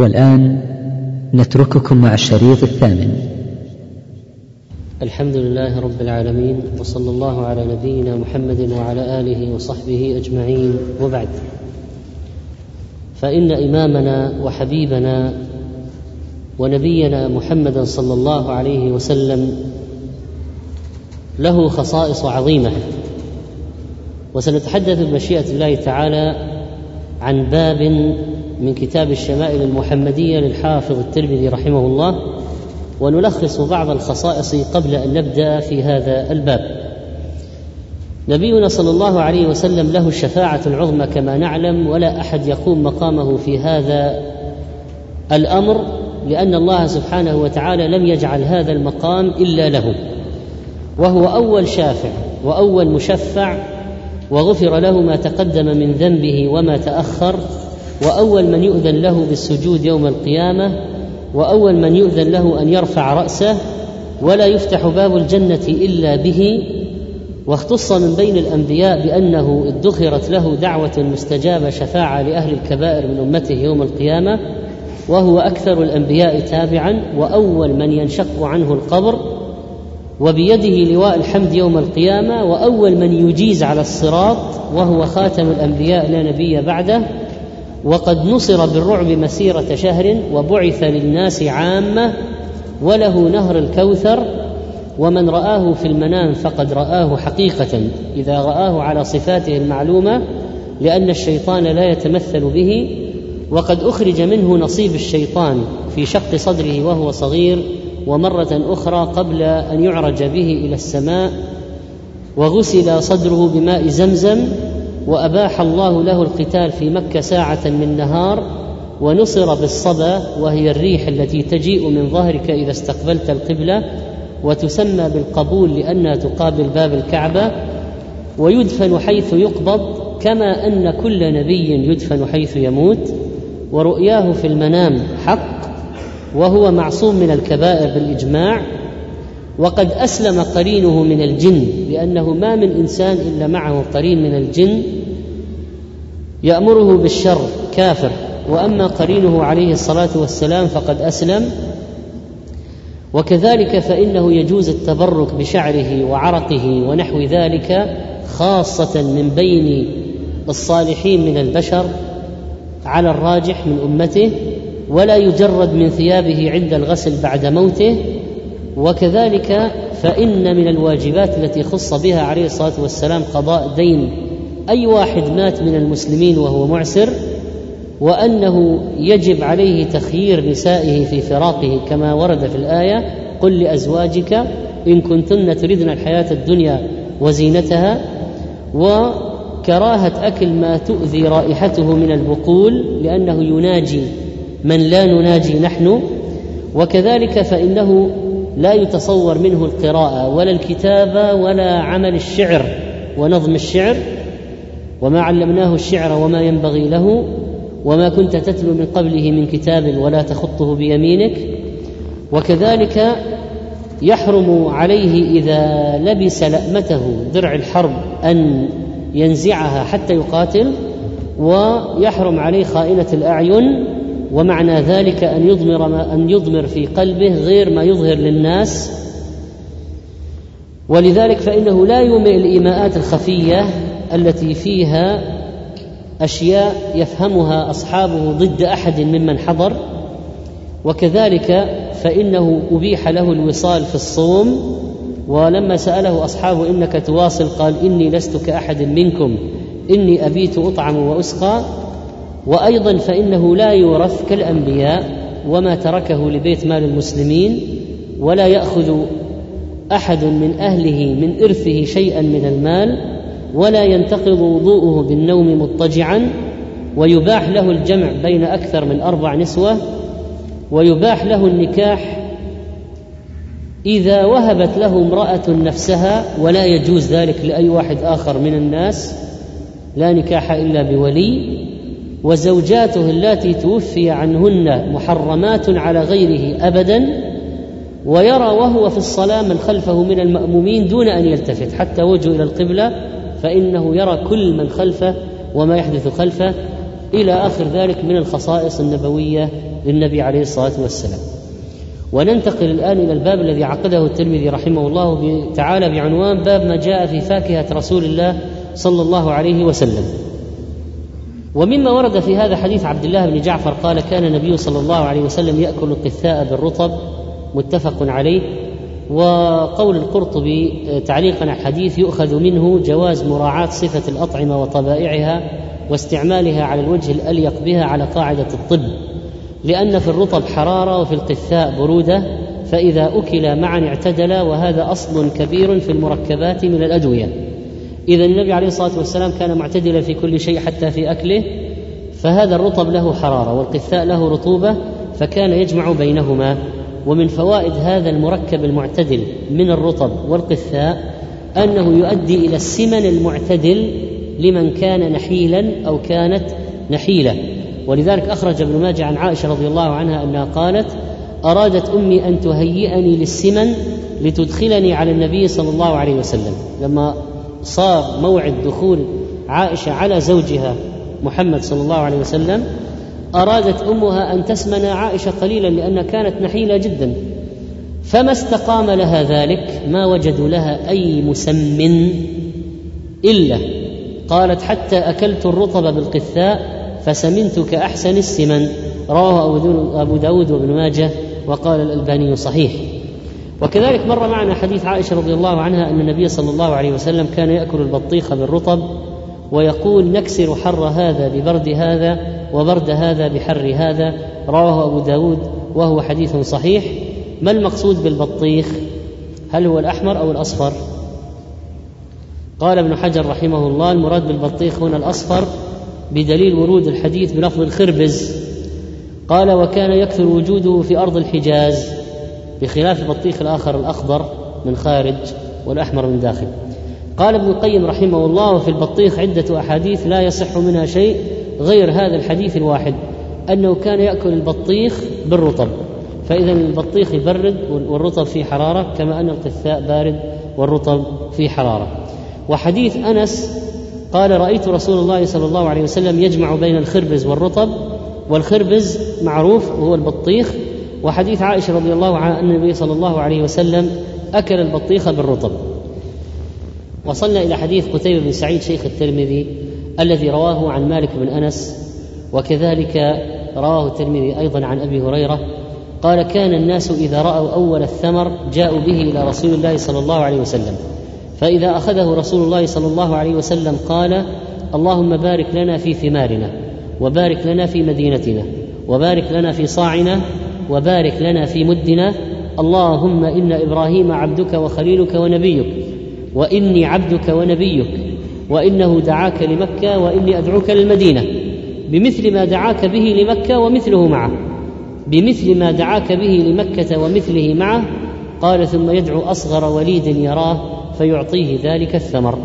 والآن نترككم مع الشريط الثامن. الحمد لله رب العالمين وصلى الله على نبينا محمد وعلى آله وصحبه أجمعين. وبعد فإن إمامنا وحبيبنا ونبينا محمدا صلى الله عليه وسلم له خصائص عظيمة. وسنتحدث بمشيئة الله تعالى عن باب من كتاب الشمائل المحمدية للحافظ الترمذي رحمه الله ونلخص بعض الخصائص قبل أن نبدأ في هذا الباب. نبينا صلى الله عليه وسلم له الشفاعة العظمى كما نعلم ولا أحد يقوم مقامه في هذا الأمر لأن الله سبحانه وتعالى لم يجعل هذا المقام إلا له. وهو أول شافع وأول مشفع وغفر له ما تقدم من ذنبه وما تأخر وأول من يؤذن له بالسجود يوم القيامة وأول من يؤذن له أن يرفع رأسه ولا يفتح باب الجنة إلا به. واختص من بين الأنبياء بأنه ادخرت له دعوة مستجابة شفاعة لأهل الكبائر من أمته يوم القيامة وهو أكثر الأنبياء تابعا وأول من ينشق عنه القبر وبيده لواء الحمد يوم القيامة وأول من يجيز على الصراط وهو خاتم الأنبياء لا نبي بعده. وقد نصر بالرعب مسيرة شهر وبعث للناس عامة وله نهر الكوثر ومن رآه في المنام فقد رآه حقيقة إذا رآه على صفاته المعلومة لأن الشيطان لا يتمثل به وقد أخرج منه نصيب الشيطان في شق صدره وهو صغير ومرة أخرى قبل أن يعرج به إلى السماء وغسل صدره بماء زمزم وأباح الله له القتال في مكة ساعة من نهار ونصر بالصبا وهي الريح التي تجيء من ظهرك إذا استقبلت القبلة وتسمى بالقبول لانها تقابل باب الكعبة ويدفن حيث يقبض كما أن كل نبي يدفن حيث يموت ورؤياه في المنام حق وهو معصوم من الكبائر بالإجماع وقد أسلم قرينه من الجن لأنه ما من إنسان إلا معه قرين من الجن يأمره بالشر كافر. وأما قرينه عليه الصلاة والسلام فقد أسلم. وكذلك فإنه يجوز التبرك بشعره وعرقه ونحو ذلك خاصة من بين الصالحين من البشر على الراجح من أمته ولا يجرد من ثيابه عند الغسل بعد موته. وكذلك فإن من الواجبات التي خص بها عليه الصلاة والسلام قضاء دين. أي واحد مات من المسلمين وهو معسر وأنه يجب عليه تخيير نسائه في فراقه كما ورد في الآية قل لأزواجك إن كنتن تردن الحياة الدنيا وزينتها وكراهة أكل ما تؤذي رائحته من البقول لأنه يناجي من لا نناجي نحن وكذلك فإنه لا يتصور منه القراءة ولا الكتابة ولا عمل الشعر ونظم الشعر وما علمناه الشعر وما ينبغي له وما كنت تتلو من قبله من كتاب ولا تخطه بيمينك. وكذلك يحرم عليه إذا لبس لأمته درع الحرب أن ينزعها حتى يقاتل ويحرم عليه خائنة الأعين ومعنى ذلك أن يضمر ما أن يضمر في قلبه غير ما يظهر للناس. ولذلك فإنه لا يومئ الإيماءات الخفية التي فيها أشياء يفهمها أصحابه ضد أحد ممن حضر وكذلك فإنه أبيح له الوصال في الصوم ولما سأله أصحابه إنك تواصل قال إني لست كأحد منكم إني أبيت أطعم وأسقى وأيضا فإنه لا يورث كالأنبياء وما تركه لبيت مال المسلمين ولا يأخذ أحد من أهله من إرثه شيئا من المال ولا ينتقض وضوءه بالنوم مضطجعا ويباح له الجمع بين أكثر من أربع نسوة ويباح له النكاح إذا وهبت له امرأة نفسها ولا يجوز ذلك لأي واحد آخر من الناس لا نكاح إلا بولي وزوجاته اللاتي توفي عنهن محرمات على غيره ابدا ويرى وهو في الصلاة من خلفه من المأمومين دون أن يلتفت حتى وجهه إلى القبلة فإنه يرى كل من خلفه وما يحدث خلفه إلى آخر ذلك من الخصائص النبوية للنبي عليه الصلاة والسلام. وننتقل الآن إلى الباب الذي عقده الترمذي رحمه الله تعالى بعنوان باب ما جاء في فاكهة رسول الله صلى الله عليه وسلم. ومما ورد في هذا حديث عبد الله بن جعفر قال كان النبي صلى الله عليه وسلم يأكل القثاء بالرطب متفق عليه. وقول القرطبي تعليقا على الحديث يؤخذ منه جواز مراعاة صفة الأطعمة وطبائعها واستعمالها على الوجه الأليق بها على قاعدة الطب. لأن في الرطب حرارة وفي القثاء برودة فإذا أكل معا اعتدلا وهذا أصل كبير في المركبات من الأدوية. إذا النبي عليه الصلاة والسلام كان معتدلا في كل شيء حتى في أكله فهذا الرطب له حرارة والقثاء له رطوبة فكان يجمع بينهما. ومن فوائد هذا المركب المعتدل من الرطب والقثاء أنه يؤدي إلى السمن المعتدل لمن كان نحيلا أو كانت نحيلة. ولذلك أخرج ابن ماجه عن عائشة رضي الله عنها أنها قالت أرادت أمي أن تهيئني للسمن لتدخلني على النبي صلى الله عليه وسلم. لما صار موعد دخول عائشة على زوجها محمد صلى الله عليه وسلم أرادت أمها أن تسمن عائشة قليلا لأنها كانت نحيلة جدا. فما استقام لها ذلك؟ ما وجدوا لها أي مسمن إلا. قالت حتى أكلت الرطب بالقثاء فسمنت كأحسن السمن. رواه أبو داود وابن ماجه وقال الألباني صحيح. وكذلك مر معنا حديث عائشة رضي الله عنها أن النبي صلى الله عليه وسلم كان يأكل البطيخ بالرطب ويقول نكسر حر هذا ببرد هذا وبرد هذا بحر هذا رواه أبو داود وهو حديث صحيح. ما المقصود بالبطيخ؟ هل هو الأحمر أو الأصفر؟ قال ابن حجر رحمه الله المراد بالبطيخ هنا الأصفر بدليل ورود الحديث بلفظ الخربز. قال وكان يكثر وجوده في أرض الحجاز بخلاف البطيخ الآخر الأخضر من خارج والأحمر من داخل. قال ابن القيم رحمه الله وفي البطيخ عدة أحاديث لا يصح منها شيء غير هذا الحديث الواحد أنه كان يأكل البطيخ بالرطب. فإذا البطيخ يبرد والرطب فيه حرارة كما أن القثاء بارد والرطب فيه حرارة. وحديث أنس قال رأيت رسول الله صلى الله عليه وسلم يجمع بين الخربز والرطب والخربز معروف وهو البطيخ. وحديث عائشة رضي الله عنها أن النبي صلى الله عليه وسلم أكل البطيخ بالرطب. وصلنا إلى حديث قتيبة بن سعيد شيخ الترمذي. الذي رواه عن مالك بن أنس وكذلك رواه الترمذي أيضا عن أبي هريرة قال كان الناس إذا رأوا أول الثمر جاءوا به إلى رسول الله صلى الله عليه وسلم فإذا أخذه رسول الله صلى الله عليه وسلم قال اللهم بارك لنا في ثمارنا وبارك لنا في مدينتنا وبارك لنا في صاعنا وبارك لنا في مدنا اللهم إن إبراهيم عبدك وخليلك ونبيك وإني عبدك ونبيك وإنه دعاك لمكة وإني أدعوك للمدينة. بمثل ما دعاك به لمكة ومثله معه. بمثل ما دعاك به لمكة ومثله معه قال ثم يدعو أصغر وليد يراه فيعطيه ذلك الثمر.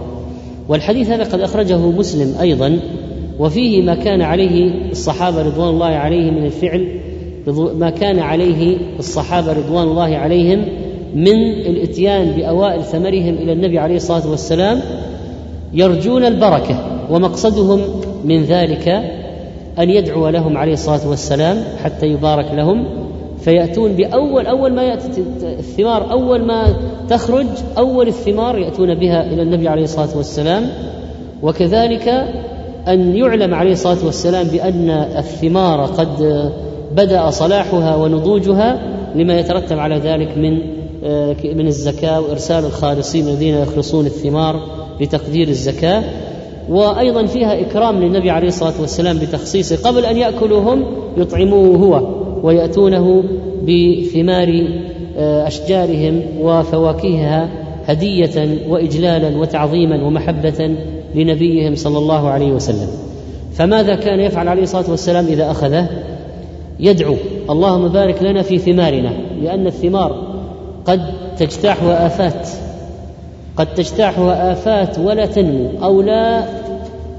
والحديث هذا قد أخرجه مسلم أيضا وفيه ما كان عليه الصحابة رضوان الله عليهم من الفعل ما كان عليه الصحابة رضوان الله عليهم من الإتيان بأوائل ثمرهم إلى النبي عليه الصلاة والسلام يرجون البركة ومقصدهم من ذلك أن يدعو لهم عليه الصلاة والسلام حتى يبارك لهم فيأتون باول أول ما يأتي الثمار أول ما تخرج أول الثمار يأتون بها إلى النبي عليه الصلاة والسلام. وكذلك أن يعلم عليه الصلاة والسلام بأن الثمار قد بدأ صلاحها ونضوجها لما يترتب على ذلك من آه، من الزكاة وإرسال الخالصين الذين يخلصون الثمار. لتقدير الزكاة وأيضا فيها إكرام للنبي عليه الصلاة والسلام بتخصيصه. قبل أن يأكلوا هم يطعموه هو ويأتونه بثمار آه، أشجارهم وفواكهها هدية وإجلالا وتعظيما ومحبة لنبيهم صلى الله عليه وسلم. فماذا كان يفعل عليه الصلاة والسلام إذا أخذه؟ يدعو اللهم بارك لنا في ثمارنا لأن الثمار قد تجتاحها آفات قد تجتاحها آفات ولا تنمو أو لا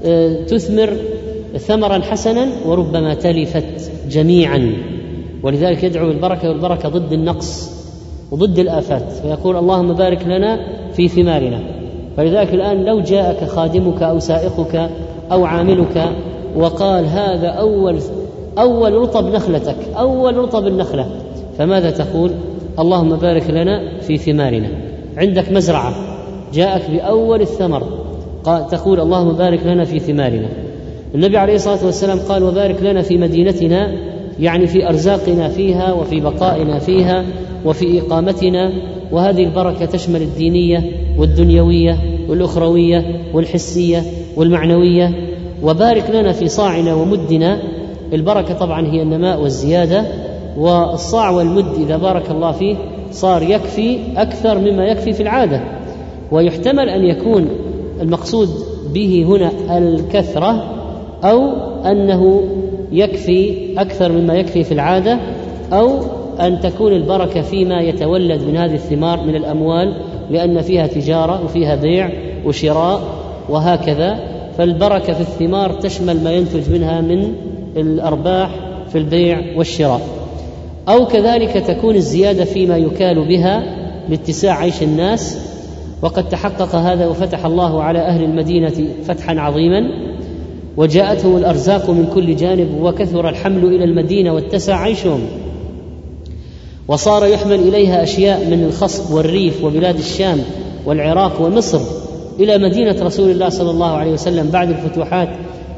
آه، تثمر ثمرا حسنا وربما تلفت جميعا. ولذلك يدعو بالبركة والبركة ضد النقص وضد الآفات. فيقول اللهم بارك لنا في ثمارنا. فلذلك الآن لو جاءك خادمك أو سائقك أو عاملك وقال هذا أول أول رطب نخلتك أول رطب النخلة فماذا تقول؟ اللهم بارك لنا في ثمارنا. عندك مزرعة. جاءك بأول الثمر. قال تقول اللهم بارك لنا في ثمارنا. النبي عليه الصلاة والسلام قال وبارك لنا في مدينتنا يعني في أرزاقنا فيها وفي بقائنا فيها وفي إقامتنا. وهذه البركة تشمل الدينية والدنيوية والأخروية والحسية والمعنوية. وبارك لنا في صاعنا ومدنا. البركة طبعا هي النماء والزيادة. والصاع والمد إذا بارك الله فيه صار يكفي أكثر مما يكفي في العادة. ويحتمل أن يكون المقصود به هنا الكثرة أو أنه يكفي أكثر مما يكفي في العادة أو أن تكون البركة فيما يتولد من هذه الثمار من الأموال لأن فيها تجارة وفيها بيع وشراء وهكذا. فالبركة في الثمار تشمل ما ينتج منها من الأرباح في البيع والشراء. أو كذلك تكون الزيادة فيما يكال بها لاتساع عيش الناس وقد تحقق هذا وفتح الله على أهل المدينة فتحا عظيما وجاءتهم الأرزاق من كل جانب وكثر الحمل إلى المدينة واتسع عيشهم. وصار يحمل إليها أشياء من الخصب والريف وبلاد الشام والعراق ومصر. إلى مدينة رسول الله صلى الله عليه وسلم بعد الفتوحات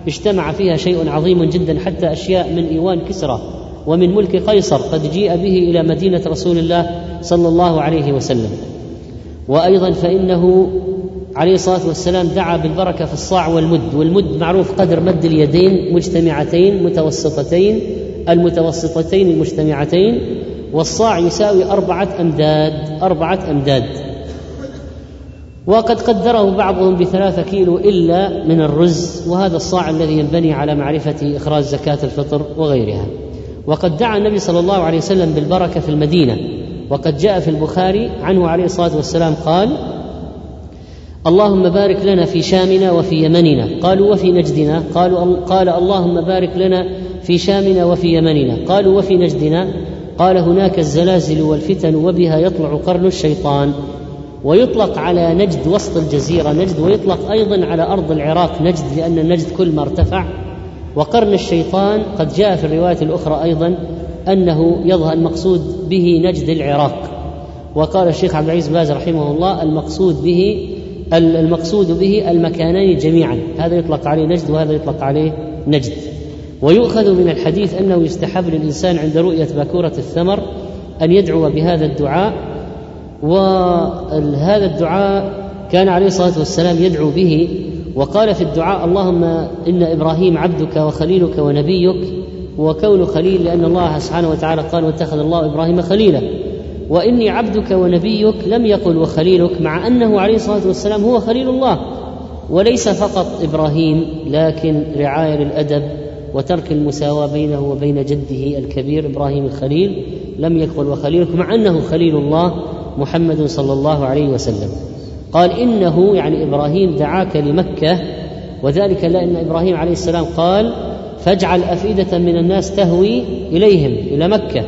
اجتمع فيها شيء عظيم جدا حتى أشياء من إيوان كسرى ومن ملك قيصر قد جيء به إلى مدينة رسول الله صلى الله عليه وسلم. وأيضا فإنه عليه الصلاة والسلام دعا بالبركة في الصاع والمد. والمد معروف قدر مد اليدين مجتمعتين متوسطتين المتوسطتين المجتمعتين والصاع يساوي أربعة أمداد أربعة أمداد. وقد قدره بعضهم بثلاثة كيلو إلا من الرز وهذا الصاع الذي ينبني على معرفة إخراج زكاة الفطر وغيرها. وقد دعا النبي صلى الله عليه وسلم بالبركة في المدينة. وقد جاء في البخاري عنه عليه الصلاة والسلام قال اللهم بارك لنا في شامنا وفي يمننا. قالوا وفي نجدنا؟ قالوا قال اللهم بارك لنا في شامنا وفي يمننا. قالوا وفي نجدنا؟ قال هناك الزلازل والفتن وبها يطلع قرن الشيطان. ويطلق على نجد وسط الجزيرة. نجد ويطلق أيضا على أرض العراق. نجد لأن النجد كل ما ارتفع. وقرن الشيطان قد جاء في الرواية الأخرى أيضا أنه يظهر المقصود به نجد العراق. وقال الشيخ عبد العزيز باز رحمه الله المقصود به المقصود به المكانين جميعا. هذا يطلق عليه نجد وهذا يطلق عليه نجد. ويؤخذ من الحديث أنه يستحب للإنسان عند رؤية باكورة الثمر أن يدعو بهذا الدعاء. وهذا الدعاء كان عليه الصلاة والسلام يدعو به. وقال في الدعاء اللهم إن إبراهيم عبدك وخليلك ونبيك وكون خليل لأن الله سبحانه وتعالى قال واتخذ الله إبراهيم خليلا. وإني عبدك ونبيك لم يقل وخليلك مع أنه عليه الصلاة والسلام هو خليل الله. وليس فقط إبراهيم لكن رعاية للأدب وترك المساواة بينه وبين جده الكبير إبراهيم الخليل. لم يقل وخليلك مع أنه خليل الله محمد صلى الله عليه وسلم. قال إنه يعني إبراهيم دعاك لمكة وذلك لأن إبراهيم عليه السلام قال فاجعل أفئدة من الناس تهوي إليهم إلى مكة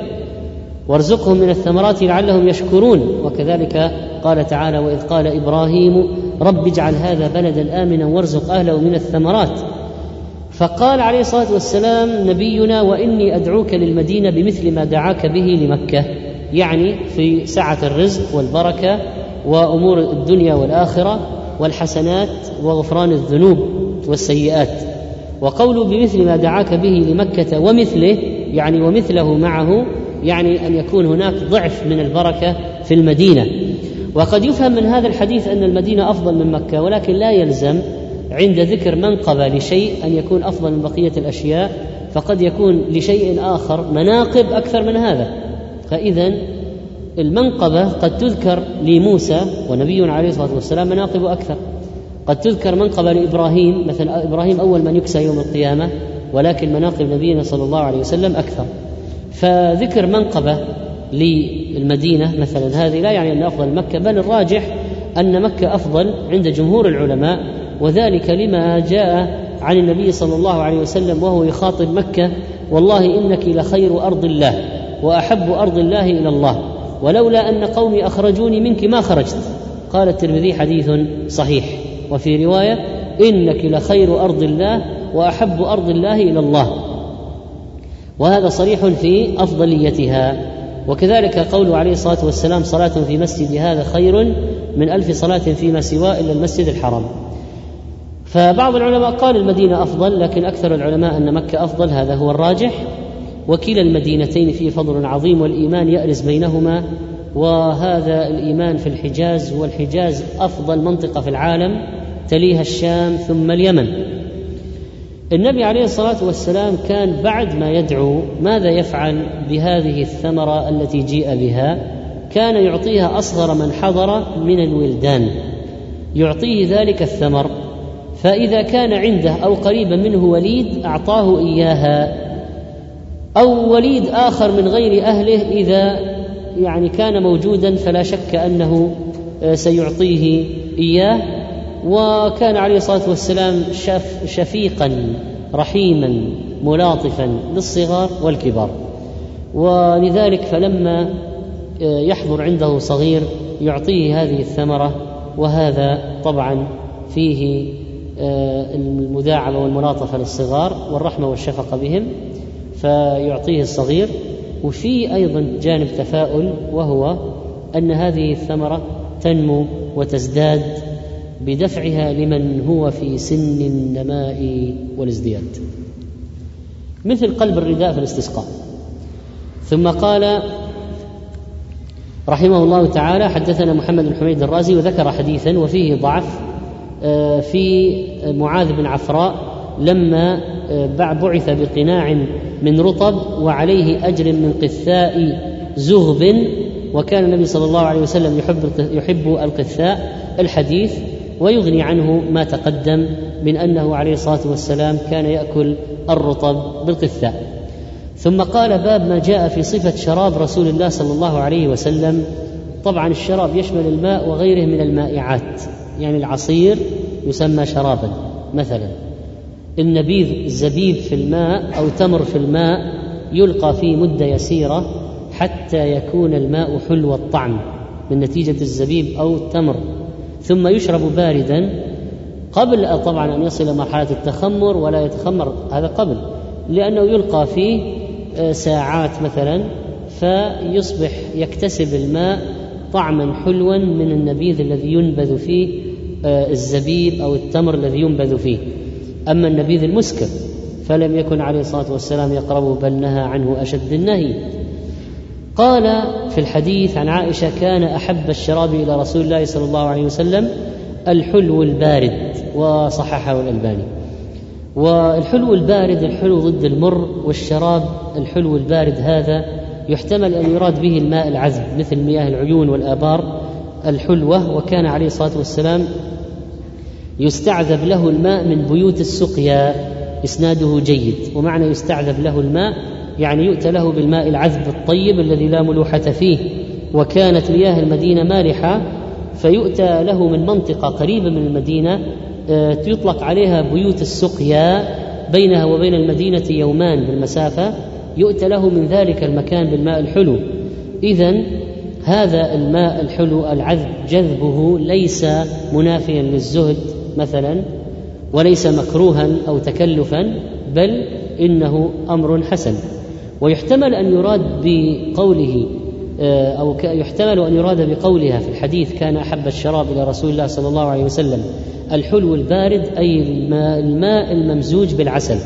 وارزقهم من الثمرات لعلهم يشكرون. وكذلك قال تعالى وإذ قال إبراهيم رب اجعل هذا بلدا آمنا وارزق أهله من الثمرات. فقال عليه الصلاة والسلام نبينا وإني أدعوك للمدينة بمثل ما دعاك به لمكة يعني في سعة الرزق والبركة وأمور الدنيا والآخرة والحسنات وغفران الذنوب والسيئات. وقوله بمثل ما دعاك به لمكة ومثله يعني ومثله معه يعني أن يكون هناك ضعف من البركة في المدينة. وقد يفهم من هذا الحديث أن المدينة أفضل من مكة ولكن لا يلزم عند ذكر منقبه لشيء أن يكون أفضل من بقية الأشياء فقد يكون لشيء آخر مناقب أكثر من هذا. فإذا المنقبة قد تذكر لموسى ونبي عليه الصلاة والسلام مناقب أكثر. قد تذكر منقبة لإبراهيم مثلا إبراهيم أول من يكسى يوم القيامة ولكن مناقب نبينا صلى الله عليه وسلم أكثر. فذكر منقبة للمدينة مثلا هذه لا يعني أن أفضل مكة بل الراجح أن مكة أفضل عند جمهور العلماء وذلك لما جاء عن النبي صلى الله عليه وسلم وهو يخاطب مكة والله إنك لخير أرض الله وأحب أرض الله إلى الله ولولا أن قومي أخرجوني منك ما خرجت. قال الترمذي حديث صحيح. وفي رواية إنك لخير أرض الله وأحب أرض الله إلى الله. وهذا صريح في أفضليتها. وكذلك قوله عليه الصلاة والسلام صلاة في مسجد هذا خير من ألف صلاة فيما سواه إلا المسجد الحرام. فبعض العلماء قال المدينة أفضل لكن أكثر العلماء أن مكة أفضل هذا هو الراجح. وكلا المدينتين فيه فضل عظيم والإيمان يأرز بينهما. وهذا الإيمان في الحجاز والحجاز أفضل منطقة في العالم. تليها الشام ثم اليمن. النبي عليه الصلاة والسلام كان بعد ما يدعو ماذا يفعل بهذه الثمرة التي جيء بها؟ كان يعطيها أصغر من حضر من الولدان. يعطيه ذلك الثمر. فإذا كان عنده أو قريبا منه وليد أعطاه إياها. أو وليد آخر من غير أهله إذا يعني كان موجودا فلا شك أنه آه، سيعطيه إياه. وكان عليه الصلاة والسلام شف شفيقا رحيما ملاطفا للصغار والكبار. ولذلك فلما آه، يحضر عنده صغير يعطيه هذه الثمرة وهذا طبعا فيه آه، المداعبة والملاطفة للصغار والرحمة والشفقة بهم فيعطيه الصغير. وفي أيضا جانب تفاؤل وهو أن هذه الثمرة تنمو وتزداد بدفعها لمن هو في سن النماء والازدياد. مثل قلب الرداء في الاستسقاء. ثم قال رحمه الله تعالى حدثنا محمد بن حميد الرازي وذكر حديثا وفيه ضعف آه، في معاذ بن عفراء لما آه، بعث بقناع من رطب وعليه أجر من قثاء زغب وكان النبي صلى الله عليه وسلم يحب يحب القثاء. الحديث ويغني عنه ما تقدم من أنه عليه الصلاة والسلام كان يأكل الرطب بالقثاء ثم قال باب ما جاء في صفة شراب رسول الله صلى الله عليه وسلم. طبعا الشراب يشمل الماء وغيره من المائعات يعني العصير يسمى شرابا مثلا. النبيذ الزبيب في الماء أو تمر في الماء يلقى فيه مدة يسيرة حتى يكون الماء حلو الطعم من نتيجة الزبيب أو التمر. ثم يشرب باردا قبل طبعا أن يصل مرحلة التخمر ولا يتخمر هذا قبل لأنه يلقى فيه آه، ساعات مثلا فيصبح يكتسب الماء طعما حلوا من النبيذ الذي ينبذ فيه آه، الزبيب أو التمر الذي ينبذ فيه. أما النبيذ المسكر فلم يكن عليه الصلاة والسلام يقربه بل نهى عنه أشد النهي. قال في الحديث عن عائشة كان أحب الشراب إلى رسول الله صلى الله عليه وسلم الحلو البارد وصححه الألباني. والحلو البارد الحلو ضد المر والشراب الحلو البارد هذا يحتمل أن يراد به الماء العذب مثل مياه العيون والآبار الحلوة. وكان عليه الصلاة والسلام يستعذب له الماء من بيوت السقيا إسناده جيد. ومعنى يستعذب له الماء يعني يؤتى له بالماء العذب الطيب الذي لا ملوحة فيه وكانت مياه المدينة مالحة فيؤتى له من منطقة قريبة من المدينة آه، يطلق عليها بيوت السقيا بينها وبين المدينة يومان بالمسافة يؤتى له من ذلك المكان بالماء الحلو. إذا هذا الماء الحلو العذب جذبه ليس منافيا للزهد مثلا وليس مكروها أو تكلفا بل إنه أمر حسن. ويحتمل أن يراد بقوله آه، أو يحتمل أن يراد بقولها في الحديث كان أحب الشراب إلى رسول الله صلى الله عليه وسلم الحلو البارد أي الماء, الممزوج بالعسل.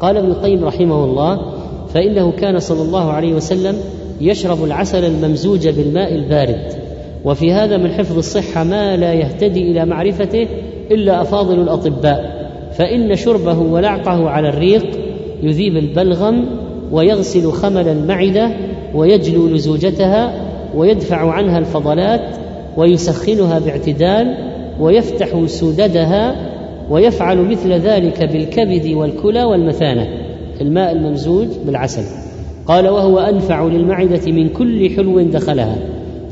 قال ابن القيم رحمه الله فإنه كان صلى الله عليه وسلم يشرب العسل الممزوج بالماء البارد. وفي هذا من حفظ الصحة ما لا يهتدي إلى معرفته إلا أفاضل الأطباء. فإن شربه ولعقه على الريق يذيب البلغم ويغسل خمل المعده ويجلو لزوجتها ويدفع عنها الفضلات ويسخنها باعتدال ويفتح سددها ويفعل مثل ذلك بالكبد والكلى والمثانة الماء الممزوج بالعسل. قال وهو أنفع للمعدة من كل حلو دخلها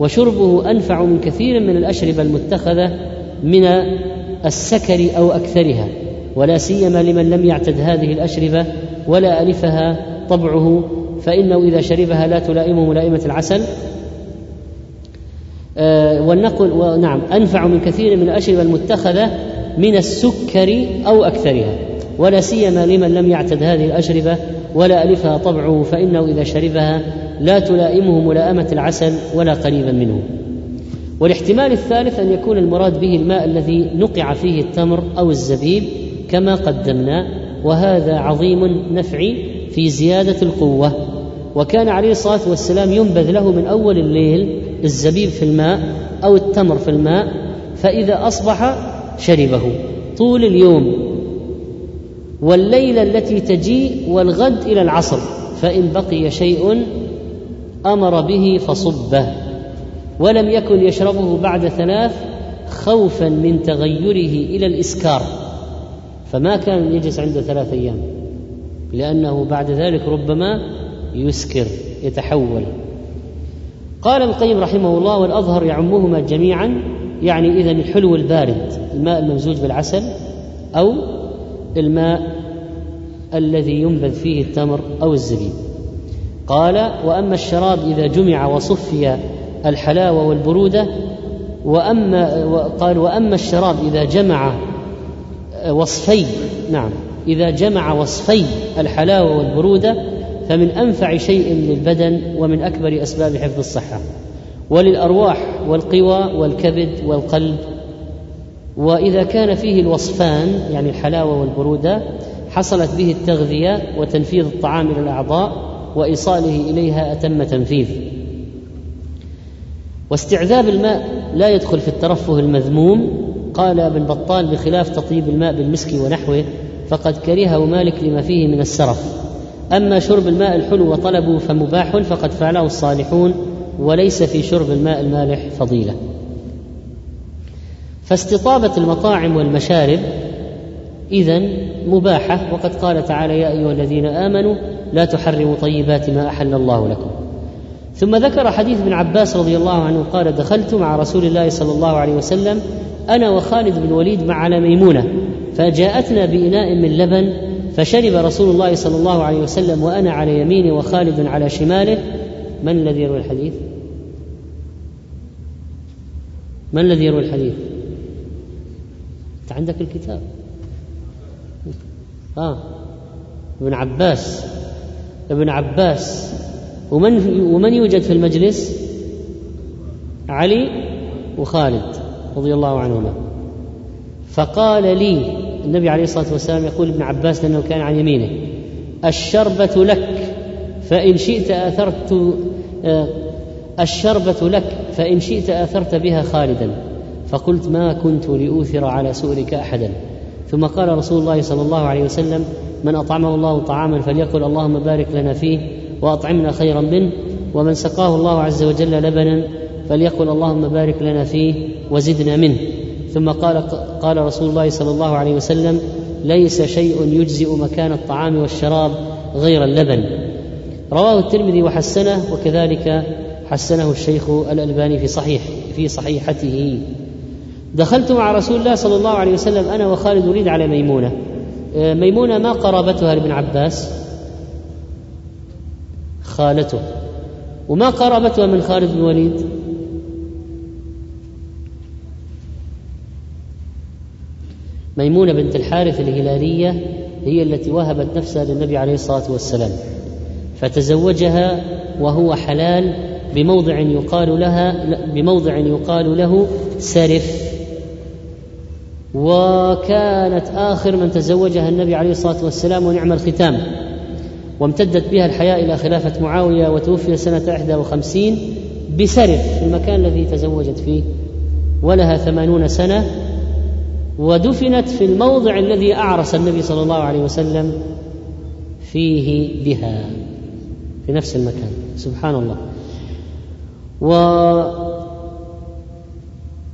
وشربه أنفع من كثير من الأشربة المتخذة من السكر أو أكثرها ولا سيما لمن لم يعتد هذه الأشربة ولا ألفها طبعه فإنه إذا شربها لا تلائمه ملائمة العسل. آه، والنقل ونعم أنفع من كثير من الأشربة المتخذة من السكر أو أكثرها ولا سيما لمن لم يعتد هذه الأشربة ولا ألفها طبعه فإنه إذا شربها لا تلائمه ملائمة العسل ولا قريبا منه. والاحتمال الثالث أن يكون المراد به الماء الذي نقع فيه التمر أو الزبيب كما قدمنا وهذا عظيم نفع في زيادة القوة. وكان عليه الصلاة والسلام ينبذ له من أول الليل الزبيب في الماء أو التمر في الماء فإذا أصبح شربه. طول اليوم. والليلة التي تجي والغد إلى العصر فإن بقي شيء أمر به فصبه. ولم يكن يشربه بعد ثلاث خوفا من تغيره إلى الإسكار. فما كان يجلس عنده ثلاث أيام. لأنه بعد ذلك ربما يسكر يتحول. قال القيم رحمه الله والأظهر يعمهما جميعا يعني إذا الحلو البارد الماء الممزوج بالعسل أو الماء الذي ينبذ فيه التمر أو الزبيب. قال وأما الشراب إذا جمع وصفي الحلاوة والبرودة وأما قال وأما الشراب إذا جمع وصفي نعم. إذا جمع وصفي الحلاوة والبرودة فمن أنفع شيء للبدن ومن أكبر أسباب حفظ الصحة. وللأرواح والقوى والكبد والقلب. وإذا كان فيه الوصفان يعني الحلاوة والبرودة حصلت به التغذية وتنفيذ الطعام إلى الأعضاء وإيصاله إليها أتم تنفيذ. واستعذاب الماء لا يدخل في الترفه المذموم قال ابن بطال بخلاف تطيب الماء بالمسك ونحوه فقد كرهه مالك لما فيه من السرف. أما شرب الماء الحلو وطلبه فمباح فقد فعله الصالحون وليس في شرب الماء المالح فضيلة. فاستطابة المطاعم والمشارب اذا مباحة وقد قال تعالى يا أيها الذين آمنوا لا تحرموا طيبات ما أحل الله لكم. ثم ذكر حديث ابن عباس رضي الله عنه قال دخلت مع رسول الله صلى الله عليه وسلم أنا وخالد بن الوليد مع على ميمونة فجاءتنا بإناء من لبن فشرب رسول الله صلى الله عليه وسلم وأنا على يمينه وخالد على شماله. من الذي يروي الحديث؟ من الذي يروي الحديث؟ أنت عندك الكتاب. آه. ابن عباس. ابن عباس. ومن ومن يوجد في المجلس؟ علي وخالد رضي الله عنهما. فقال لي النبي عليه الصلاة والسلام يقول ابن عباس لأنه كان عن يمينه الشربة لك فإن شئت آثرت آه، الشربة لك فإن شئت آثرت بها خالدا. فقلت ما كنت لأوثر على سؤلك أحدا. ثم قال رسول الله صلى الله عليه وسلم من أطعمه الله طعاما فليقل اللهم بارك لنا فيه وأطعمنا خيرا منه ومن سقاه الله عز وجل لبنا فليقل اللهم بارك لنا فيه وزدنا منه. ثم قال قال رسول الله صلى الله عليه وسلم ليس شيء يجزئ مكان الطعام والشراب غير اللبن. رواه الترمذي وحسنه وكذلك حسنه الشيخ الألباني في صحيح في صحيحته. دخلت مع رسول الله صلى الله عليه وسلم أنا وخالد وليد على ميمونة. ميمونة ما قرابتها لابن عباس. خالته. وما قرابتها من خالد بن الوليد ميمونة بنت الحارث الهلالية هي التي وهبت نفسها للنبي عليه الصلاة والسلام. فتزوجها وهو حلال بموضع يقال لها بموضع يقال له سرف. وكانت آخر من تزوجها النبي عليه الصلاة والسلام ونعم الختام. وامتدت بها الحياة إلى خلافة معاوية وتوفي سنة 51 بسرف في المكان الذي تزوجت فيه ولها ثمانون سنة ودفنت في الموضع الذي أعرس النبي صلى الله عليه وسلم فيه بها في نفس المكان. سبحان الله. و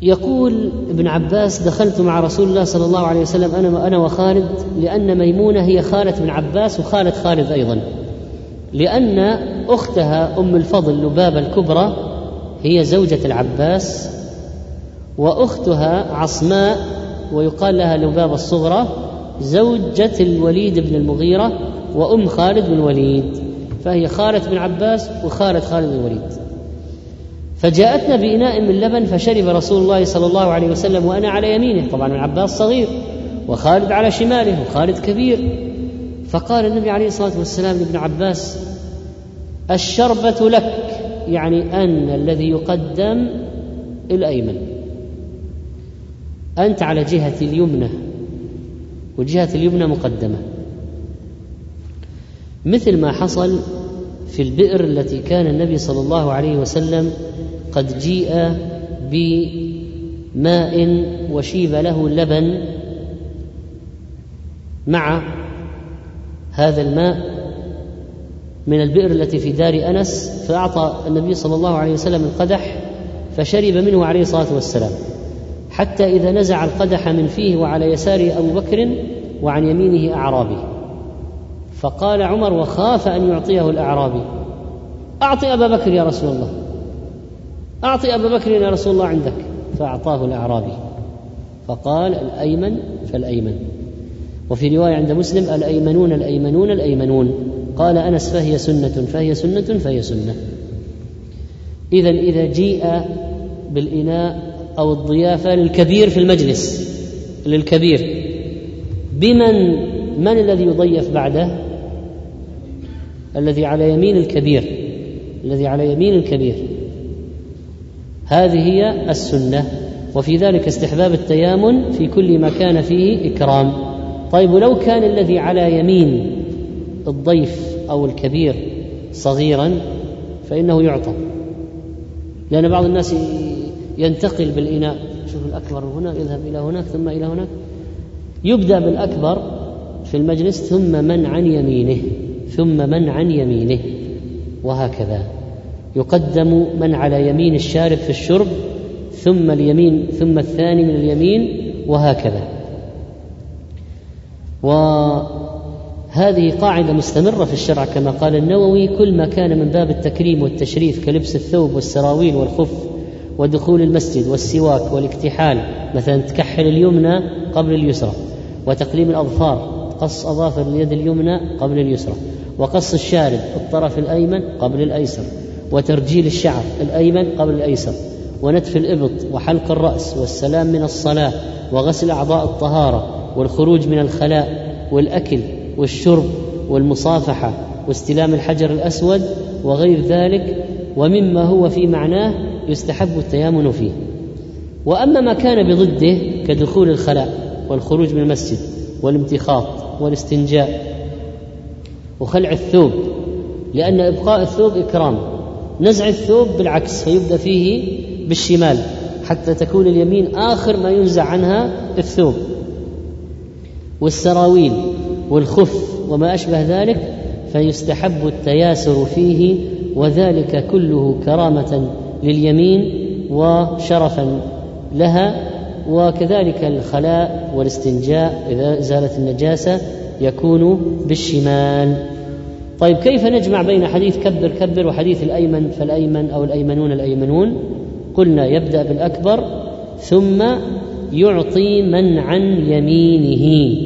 يقول ابن عباس دخلت مع رسول الله صلى الله عليه وسلم أنا أنا وخالد لأن ميمونة هي خالة ابن عباس وخالة خالد أيضا. لأن أختها أم الفضل لبابه الكبرى هي زوجة العباس وأختها عصماء ويقال لها لبابه الصغرى زوجة الوليد بن المغيرة وأم خالد بن الوليد. فهي خالة بن عباس وخالة خالد بن الوليد. فجاءتنا بإناء من لبن فشرب رسول الله صلى الله عليه وسلم وأنا على يمينه. طبعا العباس صغير وخالد على شماله وخالد كبير. فقال النبي عليه الصلاة والسلام لابن عباس الشربة لك يعني أن الذي يقدم الأيمن. أنت على جهة اليمنى والجهه اليمنى مقدمة. مثل ما حصل في البئر التي كان النبي صلى الله عليه وسلم قد جيء بماء وشيب له لبن مع هذا الماء من البئر التي في دار أنس فأعطى النبي صلى الله عليه وسلم القدح فشرب منه عليه الصلاة والسلام. حتى إذا نزع القدح من فيه وعلى يساره أبو بكر وعن يمينه اعرابي فقال عمر وخاف أن يعطيه الأعرابي. اعط أبا بكر يا رسول الله. اعط أبا بكر يا رسول الله عندك. فأعطاه الأعرابي. فقال الأيمن فالأيمن. وفي رواية عند مسلم الأيمنون الأيمنون الأيمنون. قال أنس فهي سنة فهي سنة فهي سنة. اذا إذا جيء بالإناء أو الضيافة للكبير في المجلس. للكبير. بمن؟ من الذي يضيف بعده؟ الذي على يمين الكبير الذي على يمين الكبير. هذه هي السنة وفي ذلك استحباب التيامن في كل ما كان فيه إكرام. طيب ولو كان الذي على يمين الضيف أو الكبير صغيرا فإنه يعطى. لأن بعض الناس ينتقل بالإناء. شوف الأكبر هنا يذهب إلى هناك ثم إلى هناك. يبدأ بالأكبر في المجلس ثم من عن يمينه. ثم من عن يمينه وهكذا. يقدم من على يمين الشارب في الشرب ثم اليمين ثم الثاني من اليمين وهكذا. وهذه قاعدة مستمرة في الشرع كما قال النووي كل ما كان من باب التكريم والتشريف كلبس الثوب والسراويل والخف ودخول المسجد والسواك والاكتحال مثلا تكحل اليمنى قبل اليسرى وتقليم الأظفار قص أظافر اليد اليمنى قبل اليسرى. وقص الشارب الطرف الأيمن قبل الأيسر وترجيل الشعر الأيمن قبل الأيسر ونتف الإبط وحلق الرأس والسلام من الصلاة وغسل أعضاء الطهارة والخروج من الخلاء والأكل والشرب والمصافحة واستلام الحجر الأسود وغير ذلك ومما هو في معناه يستحب التيامن فيه. وأما ما كان بضده كدخول الخلاء والخروج من المسجد والامتخاط والاستنجاء وخلع الثوب لأن إبقاء الثوب إكرام. نزع الثوب بالعكس فيبدأ فيه بالشمال حتى تكون اليمين آخر ما ينزع عنها الثوب. والسراويل والخف وما أشبه ذلك فيستحب التياسر فيه وذلك كله كرامة لليمين وشرفا لها وكذلك الخلاء والاستنجاء إذا زالت النجاسة يكون بالشمال. طيب كيف نجمع بين حديث كبر كبر وحديث الأيمن فالأيمن أو الأيمنون الأيمنون؟ قلنا يبدأ بالأكبر ثم يعطي من عن يمينه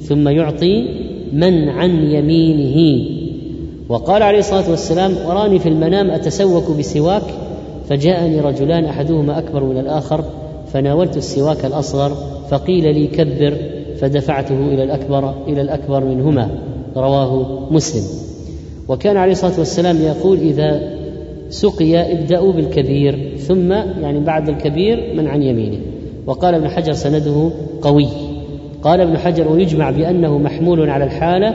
ثم يعطي من عن يمينه. وقال عليه الصلاة والسلام أراني في المنام أتسوك بسواك فجاءني رجلان أحدهما أكبر من الآخر فناولت السواك الأصغر فقيل لي كبر فدفعته إلى الأكبر إلى الأكبر منهما. رواه مسلم. وكان عليه الصلاة والسلام يقول إذا سقي ابدأوا بالكبير ثم يعني بعد الكبير من عن يمينه. وقال ابن حجر سنده قوي. قال ابن حجر ويجمع بأنه محمول على الحالة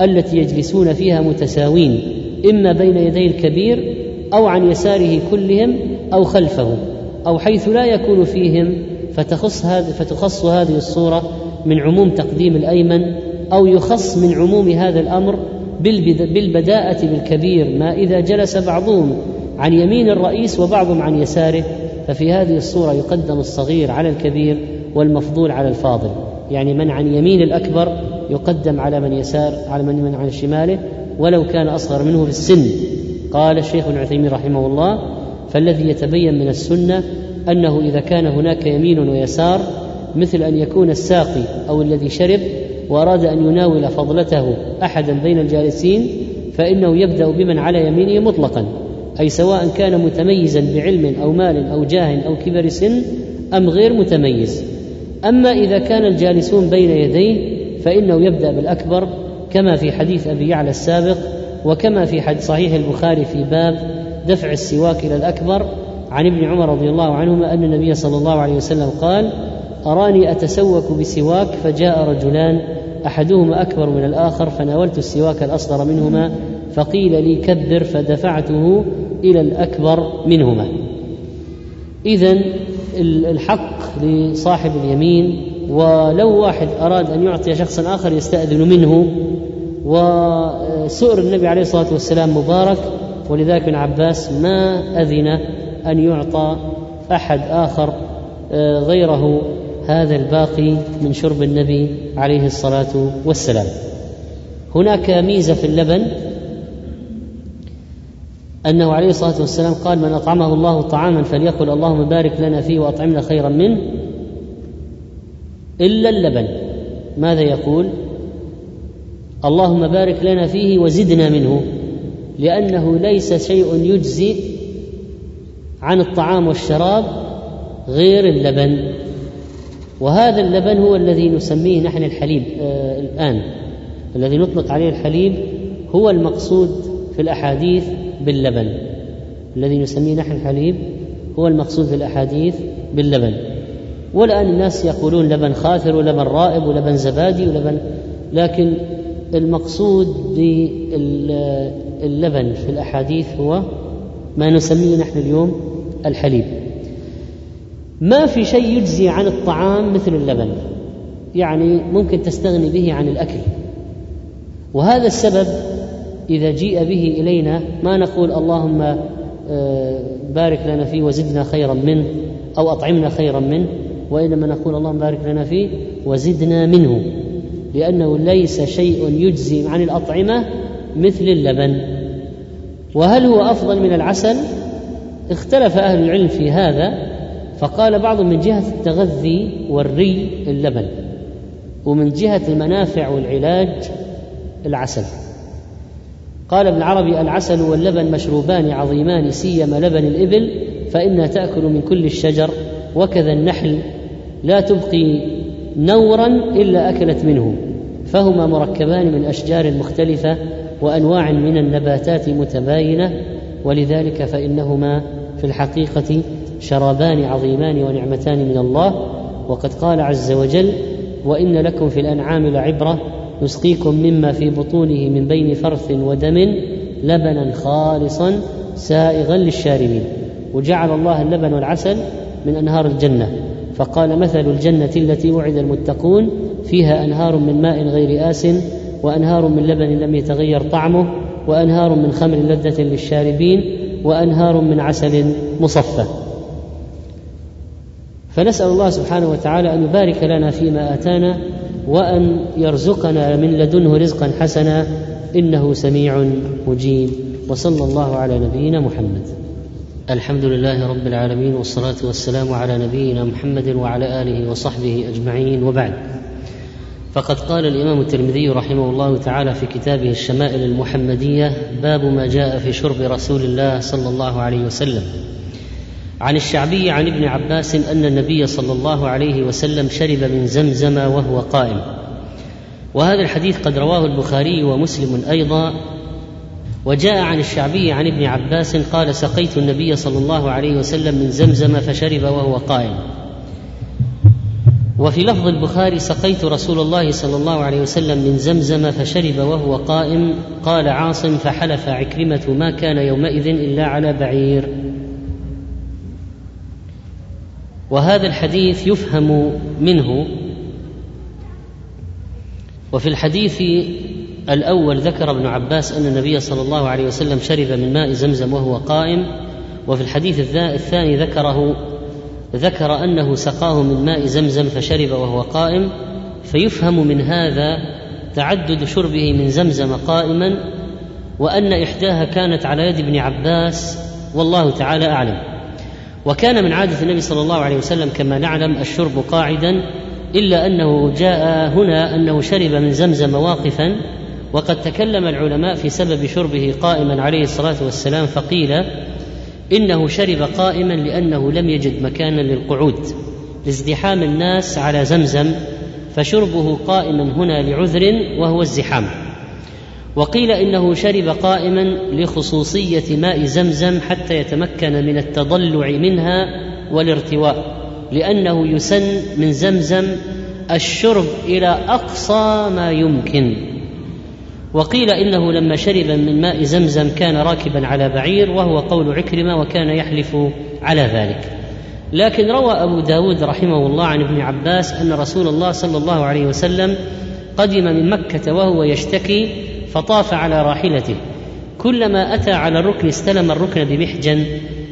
التي يجلسون فيها متساوين إما بين يدي الكبير أو عن يساره كلهم أو خلفه أو حيث لا يكون فيهم فتخص هذه فتخص هذه الصورة من عموم تقديم الأيمن أو يخص من عموم هذا الأمر بالبداءة بالكبير ما إذا جلس بعضهم عن يمين الرئيس وبعضهم عن يساره ففي هذه الصورة يقدم الصغير على الكبير والمفضول على الفاضل. يعني من عن يمين الأكبر يقدم على من يسار على من من عن شماله ولو كان أصغر منه في السن. قال الشيخ ابن عثيمين رحمه الله فالذي يتبين من السنة أنه إذا كان هناك يمين ويسار مثل أن يكون الساقي أو الذي شرب وأراد أن يناول فضلته أحدا بين الجالسين فإنه يبدأ بمن على يمينه مطلقا أي سواء كان متميزا بعلم أو مال أو جاه أو كبر سن أم غير متميز. أما إذا كان الجالسون بين يديه فإنه يبدأ بالأكبر كما في حديث أبي يعلى السابق وكما في حديث صحيح البخاري في باب دفع السواك إلى الأكبر عن ابن عمر رضي الله عنهما أن النبي صلى الله عليه وسلم قال أراني أتسوك بسواك فجاء رجلان أحدهما أكبر من الآخر فناولت السواك الأصغر منهما فقيل لي كبر فدفعته إلى الأكبر منهما. اذا الحق لصاحب اليمين ولو واحد أراد أن يعطي شخصا آخر يستأذن منه وسؤر النبي عليه الصلاة والسلام مبارك ولذلك ابن عباس ما أذن أن يعطى أحد آخر آه، غيره هذا الباقي من شرب النبي عليه الصلاة والسلام. هناك ميزة في اللبن أنه عليه الصلاة والسلام قال من أطعمه الله طعاما فليقل اللهم بارك لنا فيه وأطعمنا خيرا منه. إلا اللبن. ماذا يقول؟ اللهم بارك لنا فيه وزدنا منه لأنه ليس شيء يجزي عن الطعام والشراب غير اللبن. وهذا اللبن هو الذي نسميه نحن الحليب آه الآن. الذي نطلق عليه الحليب هو المقصود في الأحاديث باللبن. الذي نسميه نحن الحليب هو المقصود في الأحاديث باللبن. والآن الناس يقولون لبن خاثر ولبن رائب ولبن زبادي ولبن لكن المقصود باللبن في الأحاديث هو ما نسميه نحن اليوم الحليب. ما في شيء يجزي عن الطعام مثل اللبن. يعني ممكن تستغني به عن الأكل. وهذا السبب إذا جيء به إلينا ما نقول اللهم آه، بارك لنا فيه وزدنا خيرا منه أو أطعمنا خيرا منه وإنما نقول اللهم بارك لنا فيه وزدنا منه لأنه ليس شيء يجزي عن الأطعمة مثل اللبن. وهل هو أفضل من العسل؟ اختلف أهل العلم في هذا. فقال بعض من جهة التغذي والري اللبن ومن جهة المنافع والعلاج العسل. قال ابن عربي العسل واللبن مشروبان عظيمان سيما لبن الإبل فإنها تأكل من كل الشجر وكذا النحل. لا تبقي نورا إلا أكلت منه فهما مركبان من أشجار مختلفة وأنواع من النباتات متباينة ولذلك فإنهما في الحقيقة شرابان عظيمان ونعمتان من الله وقد قال عز وجل وإن لكم في الأنعام لعبرة نسقيكم مما في بطونه من بين فرث ودم لبنا خالصا سائغا للشاربين. وجعل الله اللبن والعسل من أنهار الجنة. فقال مثل الجنة التي وعد المتقون فيها أنهار من ماء غير آس وأنهار من لبن لم يتغير طعمه وأنهار من خمر لذة للشاربين وأنهار من عسل مصفى. فنسأل الله سبحانه وتعالى أن يبارك لنا فيما آتانا وأن يرزقنا من لدنه رزقا حسنا إنه سميع مجيب. وصلى الله على نبينا محمد. الحمد لله رب العالمين والصلاة والسلام على نبينا محمد وعلى آله وصحبه أجمعين. وبعد فقد قال الإمام الترمذي رحمه الله تعالى في كتابه الشمائل المحمدية باب ما جاء في شرب رسول الله صلى الله عليه وسلم. عن الشعبي عن ابن عباس أن النبي صلى الله عليه وسلم شرب من زمزم وهو قائم. وهذا الحديث قد رواه البخاري ومسلم أيضا. وجاء عن الشعبي عن ابن عباس قال سقيت النبي صلى الله عليه وسلم من زمزم فشرب وهو قائم. وفي لفظ البخاري سقيت رسول الله صلى الله عليه وسلم من زمزم فشرب وهو قائم. قال عاصم فحلف عكرمة ما كان يومئذ إلا على بعير. وهذا الحديث يفهم منه. وفي الحديث الأول ذكر ابن عباس أن النبي صلى الله عليه وسلم شرب من ماء زمزم وهو قائم. وفي الحديث الثاني ذكره ذكر أنه سقاه من ماء زمزم فشرب وهو قائم. فيفهم من هذا تعدد شربه من زمزم قائما وأن إحداها كانت على يد ابن عباس والله تعالى أعلم. وكان من عادة النبي صلى الله عليه وسلم كما نعلم الشرب قاعدا إلا أنه جاء هنا أنه شرب من زمزم واقفا وقد تكلم العلماء في سبب شربه قائما عليه الصلاة والسلام فقيل إنه شرب قائما لأنه لم يجد مكانا للقعود لازدحام الناس على زمزم فشربه قائما هنا لعذر وهو الزحام. وقيل إنه شرب قائما لخصوصية ماء زمزم حتى يتمكن من التضلع منها والارتواء لأنه يسن من زمزم الشرب إلى أقصى ما يمكن. وقيل إنه لما شرب من ماء زمزم كان راكبا على بعير وهو قول عكرمة وكان يحلف على ذلك. لكن روى أبو داود رحمه الله عن ابن عباس أن رسول الله صلى الله عليه وسلم قدم من مكة وهو يشتكي فطاف على راحلته. كلما أتى على الركن استلم الركن بمحجن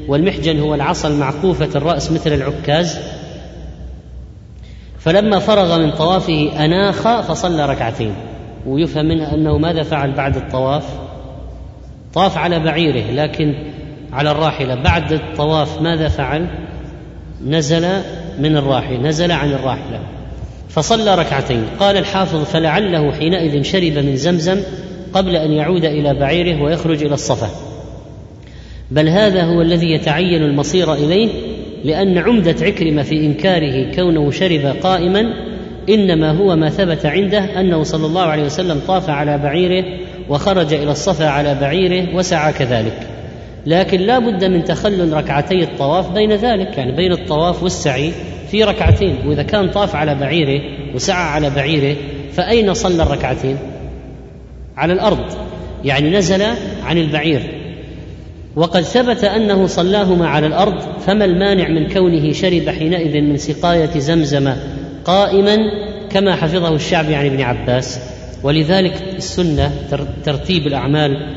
والمحجن هو العصا المعقوفة الرأس مثل العكاز. فلما فرغ من طوافه أناخ فصلى ركعتين. ويفهم منها أنه ماذا فعل بعد الطواف؟ طاف على بعيره لكن على الراحلة. بعد الطواف ماذا فعل؟ نزل من الراحله نزل عن الراحلة. فصلى ركعتين. قال الحافظ فلعله حينئذ شرب من زمزم قبل أن يعود إلى بعيره ويخرج إلى الصفا. بل هذا هو الذي يتعين المصير إليه لأن عمدة عكرمة في إنكاره كونه شرب قائما إنما هو ما ثبت عنده أنه صلى الله عليه وسلم طاف على بعيره وخرج إلى الصفا على بعيره وسعى كذلك. لكن لا بد من تخلل ركعتي الطواف بين ذلك يعني بين الطواف والسعي في ركعتين. وإذا كان طاف على بعيره وسعى على بعيره فأين صلى الركعتين؟ على الأرض يعني نزل عن البعير. وقد ثبت أنه صلاهما على الأرض فما المانع من كونه شرب حينئذ من سقاية زمزم قائما كما حفظه الشعبي عن ابن عباس. ولذلك السنة ترتيب الأعمال.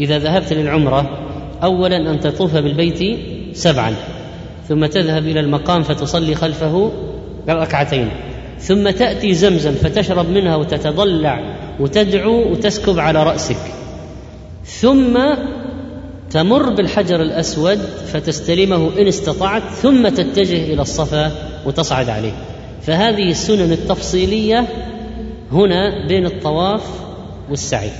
إذا ذهبت للعمرة اولا أن تطوف بالبيت سبعا ثم تذهب إلى المقام فتصلي خلفه ركعتين ثم تأتي زمزم فتشرب منها وتتضلع وتدعو وتسكب على رأسك. ثم تمر بالحجر الأسود فتستلمه إن استطعت ثم تتجه إلى الصفا وتصعد عليه. فهذه السنن التفصيلية هنا بين الطواف والسعي.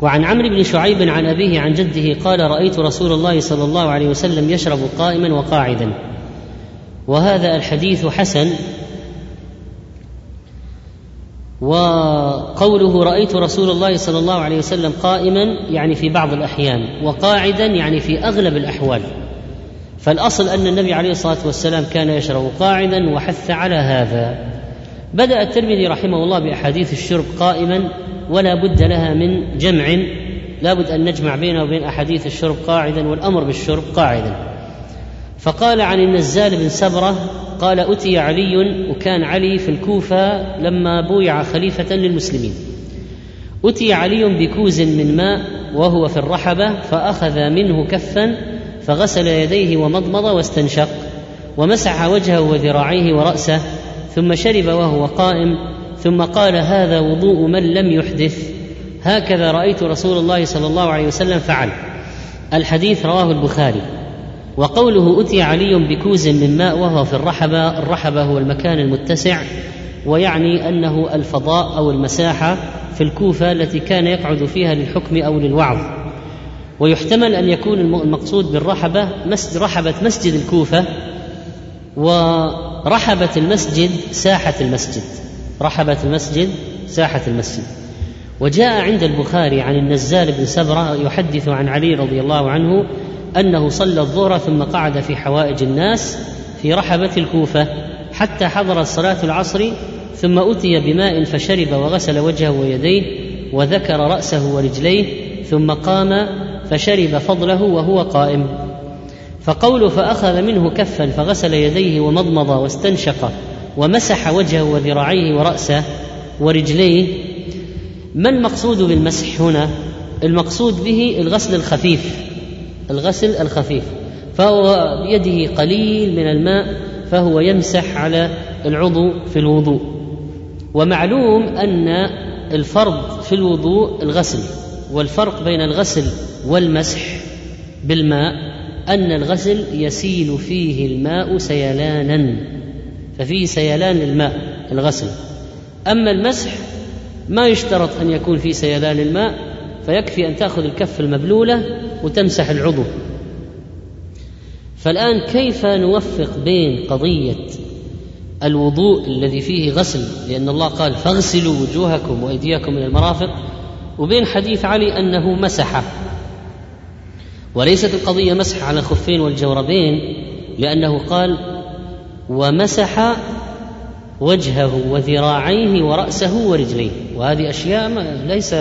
وعن عمرو بن شعيب عن أبيه عن جده قال رأيت رسول الله صلى الله عليه وسلم يشرب قائما وقاعدا. وهذا الحديث حسن وقوله رأيت رسول الله صلى الله عليه وسلم قائما يعني في بعض الأحيان وقاعدا يعني في أغلب الأحوال. فالأصل أن النبي عليه الصلاة والسلام كان يشرب قاعدا وحث على هذا. بدأ الترمذي رحمه الله بأحاديث الشرب قائما ولا بد لها من جمع. لا بد أن نجمع بينه وبين أحاديث الشرب قاعدا والأمر بالشرب قاعدا. فقال عن النزال بن سبرة قال أتي علي وكان علي في الكوفة لما بويع خليفة للمسلمين. أتي علي بكوز من ماء وهو في الرحبة فأخذ منه كفا فغسل يديه ومضمض واستنشق ومسح وجهه وذراعيه ورأسه ثم شرب وهو قائم ثم قال هذا وضوء من لم يحدث. هكذا رأيت رسول الله صلى الله عليه وسلم فعل. الحديث رواه البخاري. وقوله أتي علي بكوز من ماء وهو في الرحبة الرحبة هو المكان المتسع ويعني أنه الفضاء أو المساحة في الكوفة التي كان يقعد فيها للحكم أو للوعظ. ويحتمل أن يكون المقصود بالرحبة مسجد رحبة مسجد الكوفة ورحبة المسجد ساحة المسجد. رحبة المسجد ساحة المسجد. وجاء عند البخاري عن النزال بن سبرة يحدث عن علي رضي الله عنه أنه صلى الظهر ثم قعد في حوائج الناس في رحبة الكوفة حتى حضرت صلاة العصر ثم أتي بماء فشرب وغسل وجهه ويديه وذكر رأسه ورجليه ثم قام فشرب فضله وهو قائم. فقول فأخذ منه كفا فغسل يديه ومضمض واستنشق ومسح وجهه وذراعيه ورأسه ورجليه. ما المقصود بالمسح هنا؟ المقصود به الغسل الخفيف. الغسل الخفيف فهو بيده قليل من الماء فهو يمسح على العضو في الوضوء. ومعلوم أن الفرض في الوضوء الغسل والفرق بين الغسل والمسح بالماء أن الغسل يسيل فيه الماء سيلانا ففيه سيلان الماء الغسل. أما المسح ما يشترط أن يكون في سيلان الماء فيكفي أن تأخذ الكف المبلولة وتمسح العضو. فالآن كيف نوفق بين قضية الوضوء الذي فيه غسل؟ لأن الله قال فاغسلوا وجوهكم وأيديكم إلى المرافق. وبين حديث علي أنه مسح. وليست القضية مسح على الخفين والجوربين لأنه قال ومسح وجهه وذراعيه ورأسه ورجليه. وهذه أشياء ليس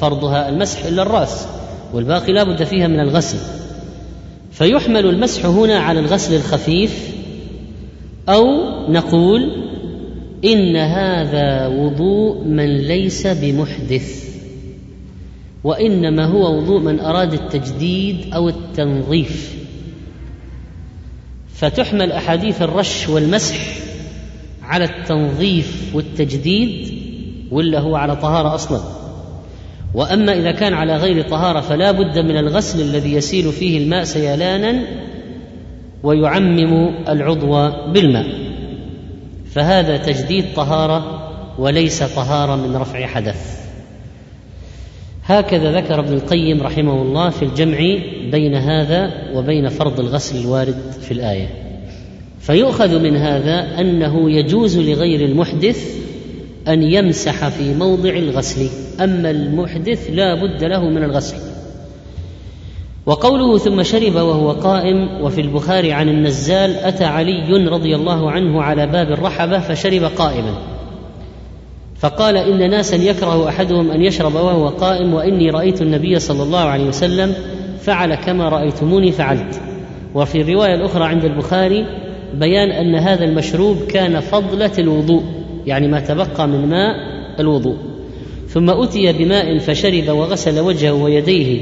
فرضها المسح إلا الرأس. والباقي لا بد فيها من الغسل. فيحمل المسح هنا على الغسل الخفيف أو نقول إن هذا وضوء من ليس بمحدث وإنما هو وضوء من أراد التجديد أو التنظيف. فتحمل أحاديث الرش والمسح على التنظيف والتجديد ولا هو على طهارة أصلا؟ وأما إذا كان على غير طهارة فلا بد من الغسل الذي يسيل فيه الماء سيلانا ويعمم العضو بالماء. فهذا تجديد طهارة وليس طهارة من رفع حدث. هكذا ذكر ابن القيم رحمه الله في الجمع بين هذا وبين فرض الغسل الوارد في الآية. فيؤخذ من هذا أنه يجوز لغير المحدث أن يمسح في موضع الغسل أما المحدث لا بد له من الغسل. وقوله ثم شرب وهو قائم وفي البخاري عن النزال أتى علي رضي الله عنه على باب الرحبة فشرب قائما. فقال إن ناسا يكره أحدهم أن يشرب وهو قائم وإني رأيت النبي صلى الله عليه وسلم فعل كما رأيتموني فعلت. وفي الروايه الاخرى عند البخاري بيان أن هذا المشروب كان فضلة الوضوء. يعني ما تبقى من ماء الوضوء. ثم أتي بماء فشرب وغسل وجهه ويديه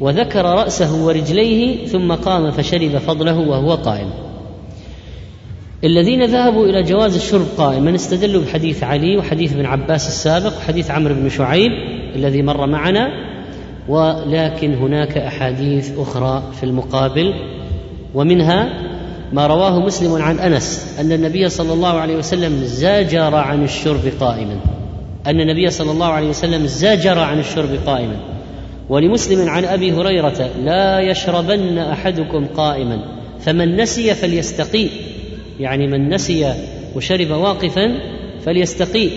وذكر رأسه ورجليه ثم قام فشرب فضله وهو قائم. الذين ذهبوا إلى جواز الشرب قائما استدلوا بحديث علي وحديث ابن عباس السابق وحديث عمرو بن شعيب الذي مر معنا ولكن هناك أحاديث أخرى في المقابل ومنها ما رواه مسلم عن أنس أن النبي صلى الله عليه وسلم زاجر عن الشرب قائما. أن النبي صلى الله عليه وسلم زاجر عن الشرب قائما. ولمسلم عن أبي هريرة لا يشربن أحدكم قائما. فمن نسي فليستقي يعني من نسي وشرب واقفا فليستقي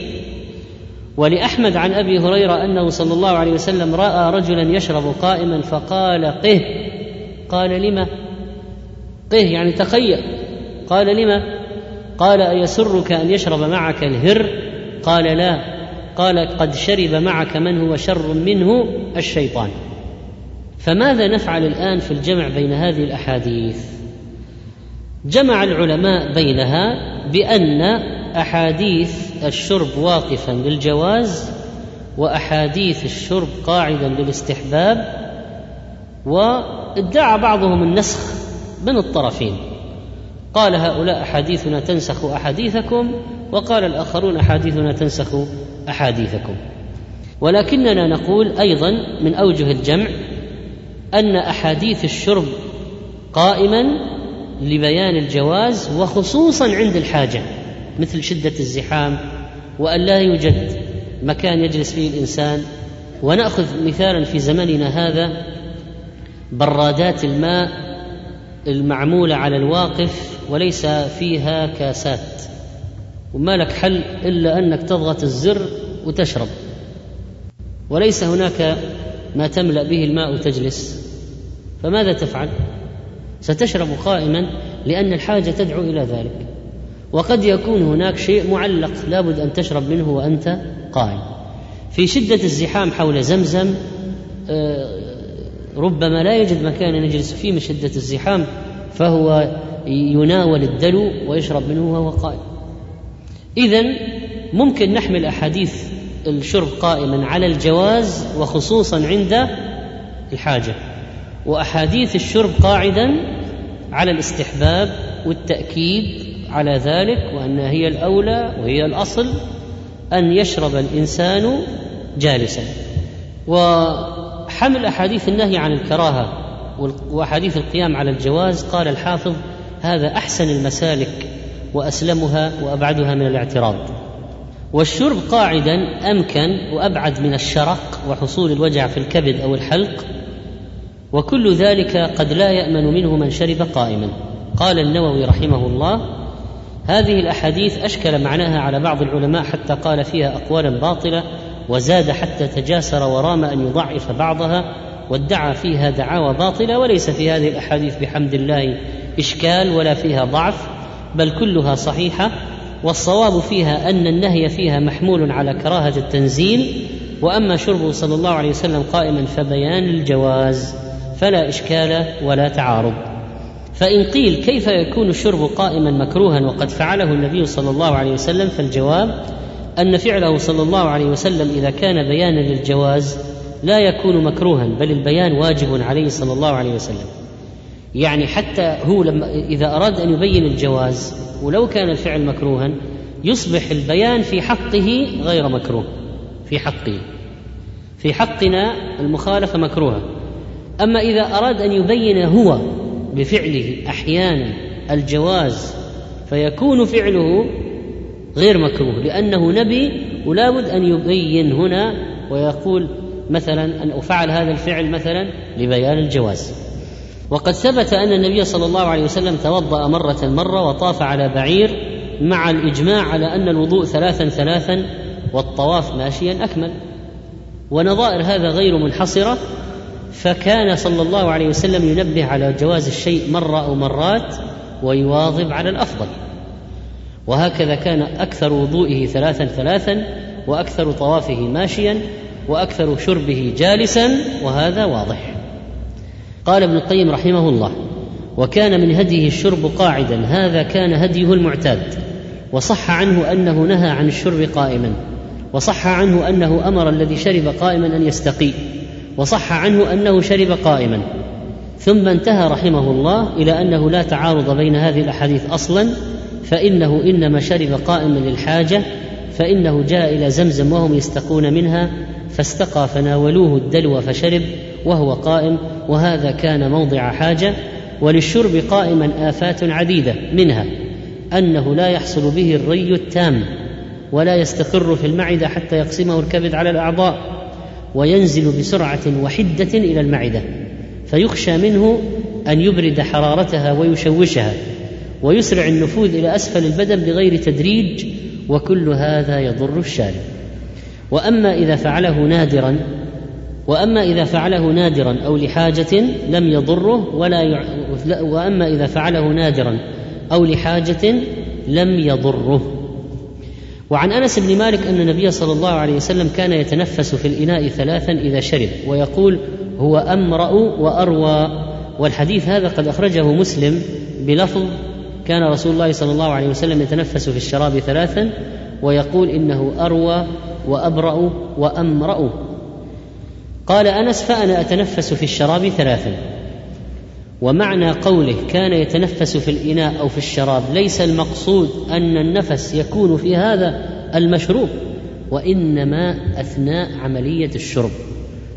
ولأحمد عن أبي هريرة أنه صلى الله عليه وسلم رأى رجلا يشرب قائما فقال قه. قال لم قه يعني تخيل قال لم قال أيسرك أن يشرب معك الهر؟ قال لا. قال قد شرب معك من هو شر منه؟ الشيطان. فماذا نفعل الآن في الجمع بين هذه الأحاديث؟ جمع العلماء بينها بأن أحاديث الشرب واقفا للجواز وأحاديث الشرب قاعدا للاستحباب وادعى بعضهم النسخ. من الطرفين. قال هؤلاء أحاديثنا تنسخ أحاديثكم وقال الآخرون أحاديثنا تنسخ أحاديثكم. ولكننا نقول أيضا من أوجه الجمع أن أحاديث الشرب قائما لبيان الجواز وخصوصا عند الحاجة مثل شدة الزحام وأن لا يوجد مكان يجلس فيه الإنسان. ونأخذ مثالا في زمننا هذا برادات الماء المعمولة على الواقف وليس فيها كاسات. وما لك حل إلا أنك تضغط الزر وتشرب. وليس هناك ما تملأ به الماء وتجلس. فماذا تفعل؟ ستشرب قائما لأن الحاجة تدعو إلى ذلك. وقد يكون هناك شيء معلق لابد أن تشرب منه وأنت قائم. في شدة الزحام حول زمزم ربما لا يجد مكان يجلس فيه من شدة الزحام فهو يناول الدلو ويشرب منه وهو قائم. اذا ممكن نحمل أحاديث الشرب قائما على الجواز وخصوصا عند الحاجة وأحاديث الشرب قاعدا على الاستحباب والتأكيد على ذلك وانها هي الأولى وهي الأصل أن يشرب الإنسان جالسا. وحمل أحاديث النهي عن الكراهة وأحاديث القيام على الجواز قال الحافظ هذا أحسن المسالك وأسلمها وأبعدها من الاعتراض. والشرب قاعدا أمكن وأبعد من الشرق وحصول الوجع في الكبد أو الحلق وكل ذلك قد لا يأمن منه من شرب قائما. قال النووي رحمه الله هذه الأحاديث أشكل معناها على بعض العلماء حتى قال فيها اقوالا باطلة وزاد حتى تجاسر ورام أن يضعف بعضها وادعى فيها دعاوى باطلة وليس في هذه الأحاديث بحمد الله إشكال ولا فيها ضعف بل كلها صحيحة والصواب فيها أن النهي فيها محمول على كراهة التنزيل وأما شربه صلى الله عليه وسلم قائما فبيان الجواز فلا إشكال ولا تعارض. فإن قيل كيف يكون الشرب قائما مكروها وقد فعله النبي صلى الله عليه وسلم فالجواب أن فعله صلى الله عليه وسلم إذا كان بيانا للجواز لا يكون مكروها بل البيان واجب عليه صلى الله عليه وسلم. يعني حتى هو لما إذا أراد أن يبين الجواز ولو كان الفعل مكروها يصبح البيان في حقه غير مكروه. في حقه. في حقنا المخالفة مكروهة. أما إذا أراد أن يبين هو بفعله أحيانا الجواز فيكون فعله غير مكروه لأنه نبي ولا بد أن يبين هنا ويقول مثلا أن أفعل هذا الفعل مثلا لبيان الجواز. وقد ثبت أن النبي صلى الله عليه وسلم توضأ مرة مرة وطاف على بعير مع الإجماع على أن الوضوء ثلاثا ثلاثا والطواف ماشيا أكمل. ونظائر هذا غير منحصرة فكان صلى الله عليه وسلم ينبه على جواز الشيء مرة أو مرات ويواظب على الأفضل. وهكذا كان أكثر وضوئه ثلاثا ثلاثا وأكثر طوافه ماشيا وأكثر شربه جالسا وهذا واضح. قال ابن القيم رحمه الله وكان من هديه الشرب قاعدا هذا كان هديه المعتاد وصح عنه أنه نهى عن الشرب قائما وصح عنه أنه أمر الذي شرب قائما أن يستقي وصح عنه أنه شرب قائما. ثم انتهى رحمه الله إلى أنه لا تعارض بين هذه الأحاديث أصلا فإنه انما شرب قائما للحاجة فإنه جاء إلى زمزم وهم يستقون منها فاستقى فناولوه الدلو فشرب وهو قائم وهذا كان موضع حاجة وللشرب قائما آفات عديدة منها أنه لا يحصل به الري التام ولا يستقر في المعدة حتى يقسمه الكبد على الأعضاء وينزل بسرعة وحدة إلى المعدة فيخشى منه أن يبرد حرارتها ويشوشها. ويسرع النفوذ إلى أسفل البدن بغير تدريج وكل هذا يضر الشارب. وأما إذا فعله نادرا وأما إذا فعله نادرا أو لحاجة لم يضره ولا يع... وأما إذا فعله نادرا أو لحاجة لم يضره. وعن أنس بن مالك أن النبي صلى الله عليه وسلم كان يتنفس في الإناء ثلاثا إذا شرب ويقول هو أمرأ وأروى. والحديث هذا قد أخرجه مسلم بلفظ كان رسول الله صلى الله عليه وسلم يتنفس في الشراب ثلاثا ويقول إنه أروى وأبرأ وأمرأ. قال أنس فأنا أتنفس في الشراب ثلاثا. ومعنى قوله كان يتنفس في الإناء أو في الشراب ليس المقصود أن النفس يكون في هذا المشروب وإنما أثناء عملية الشرب.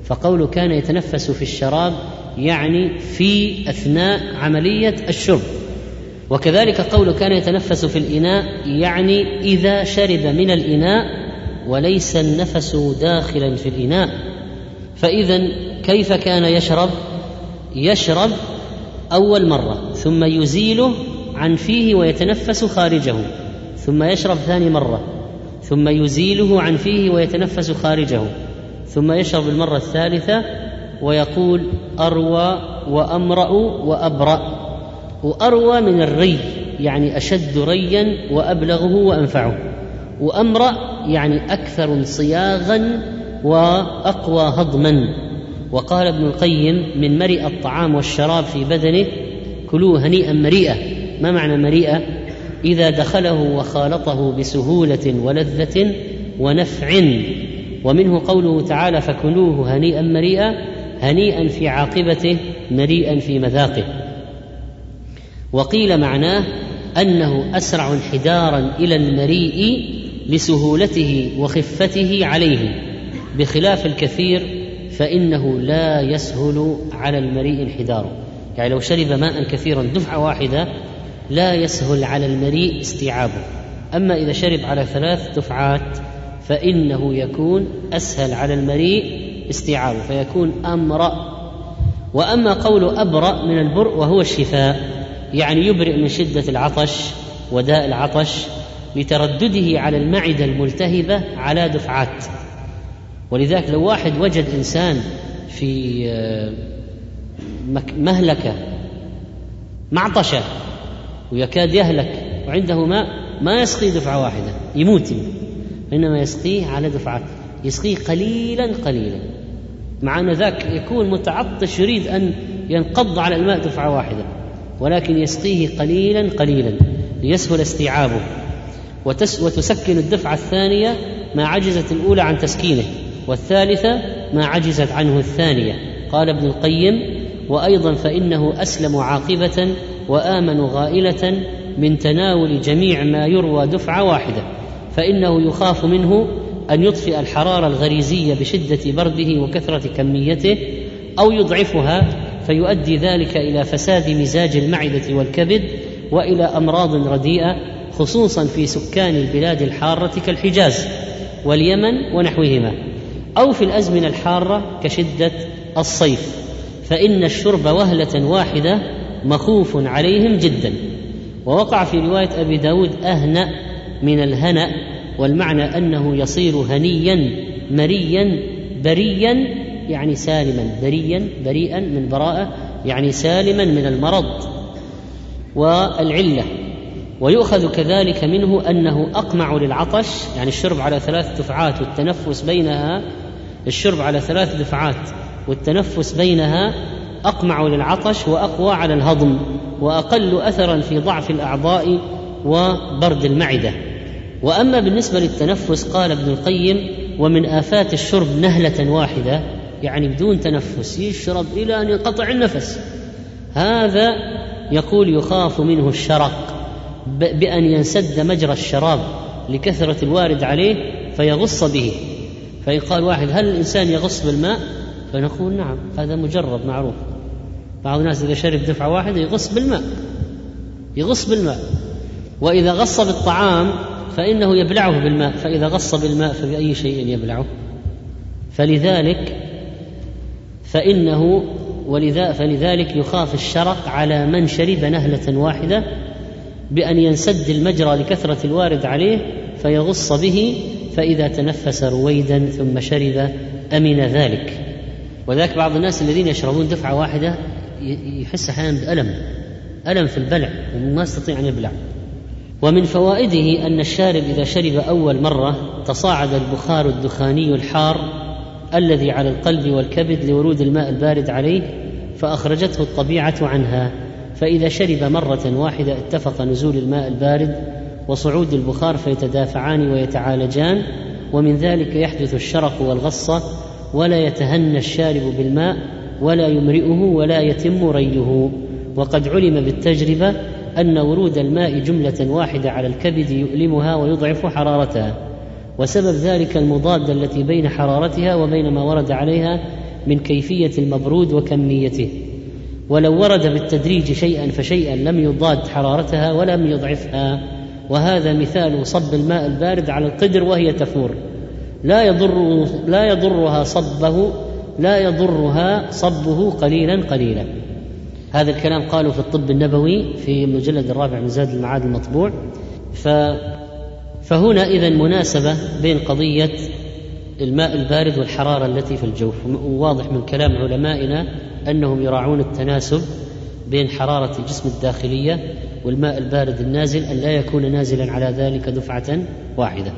فقوله كان يتنفس في الشراب يعني في أثناء عملية الشرب. وكذلك قوله كان يتنفس في الإناء يعني إذا شرب من الإناء وليس النفس داخلا في الإناء. فاذا كيف كان يشرب؟ يشرب أول مرة ثم يزيله عن فيه ويتنفس خارجه ثم يشرب ثاني مرة ثم يزيله عن فيه ويتنفس خارجه ثم يشرب المرة الثالثة ويقول أروى وأمرأ وأبرأ. وأروى من الري يعني أشد ريا وأبلغه وأنفعه. وامرا يعني أكثر انصياغا وأقوى هضما. وقال ابن القيم من مرئ الطعام والشراب في بدنه كلوه هنيئا مريئا ما معنى مريئا إذا دخله وخالطه بسهولة ولذة ونفع. ومنه قوله تعالى فكلوه هنيئا مريئا هنيئا في عاقبته مريئا في مذاقه. وقيل معناه أنه أسرع انحدارا إلى المريء لسهولته وخفته عليه. بخلاف الكثير فإنه لا يسهل على المريء انحداره. يعني لو شرب ماء كثيرا دفعة واحدة لا يسهل على المريء استيعابه. أما إذا شرب على ثلاث دفعات فإنه يكون أسهل على المريء استيعابه فيكون أمرأ. وأما قول أبرأ من البرء وهو الشفاء يعني يبرئ من شدة العطش وداء العطش لتردده على المعدة الملتهبة على دفعات. ولذلك لو واحد وجد إنسان في آه، مهلكة معطشة ويكاد يهلك وعنده ماء ما يسقي دفعة واحدة يموت إنما يسقيه على دفعات يسقيه قليلا قليلا. مع أن ذاك يكون متعطش يريد أن ينقض على الماء دفعة واحدة. ولكن يسقيه قليلا قليلا ليسهل استيعابه. وتسكن الدفعة الثانية ما عجزت الأولى عن تسكينه والثالثة ما عجزت عنه الثانية. قال ابن القيم وأيضا فإنه أسلم عاقبة وآمن غائلة من تناول جميع ما يروى دفعة واحدة. فإنه يخاف منه أن يطفئ الحرارة الغريزية بشدة برده وكثرة كميته أو يضعفها فيؤدي ذلك إلى فساد مزاج المعدة والكبد وإلى أمراض رديئة خصوصا في سكان البلاد الحارة كالحجاز واليمن ونحوهما أو في الأزمنة الحارة كشدة الصيف فإن الشرب وهلة واحدة مخوف عليهم جدا. ووقع في رواية أبي داود أهنأ من الهنأ والمعنى أنه يصير هنيا مريا بريا يعني سالما بريا بريئا من براءة يعني سالما من المرض والعلة. ويؤخذ كذلك منه أنه أقمع للعطش يعني الشرب على ثلاث دفعات والتنفس بينها الشرب على ثلاث دفعات والتنفس بينها أقمع للعطش وأقوى على الهضم وأقل اثرا في ضعف الأعضاء وبرد المعدة. وأما بالنسبة للتنفس قال ابن القيم ومن آفات الشرب نهلة واحدة يعني بدون تنفس يشرب إلى أن ينقطع النفس. هذا يقول يخاف منه الشرق بأن ينسد مجرى الشراب لكثرة الوارد عليه فيغص به. فإن قال واحد هل الإنسان يغص بالماء؟ فنقول نعم هذا مجرب معروف. بعض الناس إذا شرب دفعة واحدة يغص بالماء يغص بالماء. وإذا غص بالطعام فإنه يبلعه بالماء فإذا غص بالماء فبأي شيء يبلعه؟ فلذلك فإنه ولذا فلذلك يخاف الشرق على من شرب نهلة واحدة بأن ينسد المجرى لكثرة الوارد عليه فيغص به فإذا تنفس رويدا ثم شرب أمن ذلك. وذاك بعض الناس الذين يشربون دفعة واحدة يحس أحيانا بألم ألم في البلع وما يستطيع أن يبلع. ومن فوائده أن الشارب إذا شرب أول مرة تصاعد البخار الدخاني الحار الذي على القلب والكبد لورود الماء البارد عليه فأخرجته الطبيعة عنها. فإذا شرب مرة واحدة اتفق نزول الماء البارد وصعود البخار فيتدافعان ويتعالجان ومن ذلك يحدث الشرق والغصة ولا يتهنى الشارب بالماء ولا يمرئه ولا يتم ريه وقد علم بالتجربة أن ورود الماء جملة واحدة على الكبد يؤلمها ويضعف حرارتها. وسبب ذلك المضادة التي بين حرارتها وبين ما ورد عليها من كيفية المبرود وكميته. ولو ورد بالتدريج شيئا فشيئا لم يضاد حرارتها ولم يضعفها. وهذا مثال صب الماء البارد على القدر وهي تفور. لا يضر لا يضرها صبه لا يضرها صبه قليلا قليلا. هذا الكلام قالوا في الطب النبوي في المجلد الرابع من زاد المعاد المطبوع. ف فهنا اذا مناسبة بين قضية الماء البارد والحرارة التي في الجوف. وواضح من كلام علمائنا أنهم يراعون التناسب بين حرارة الجسم الداخلية والماء البارد النازل أن لا يكون نازلا على ذلك دفعة واحدة.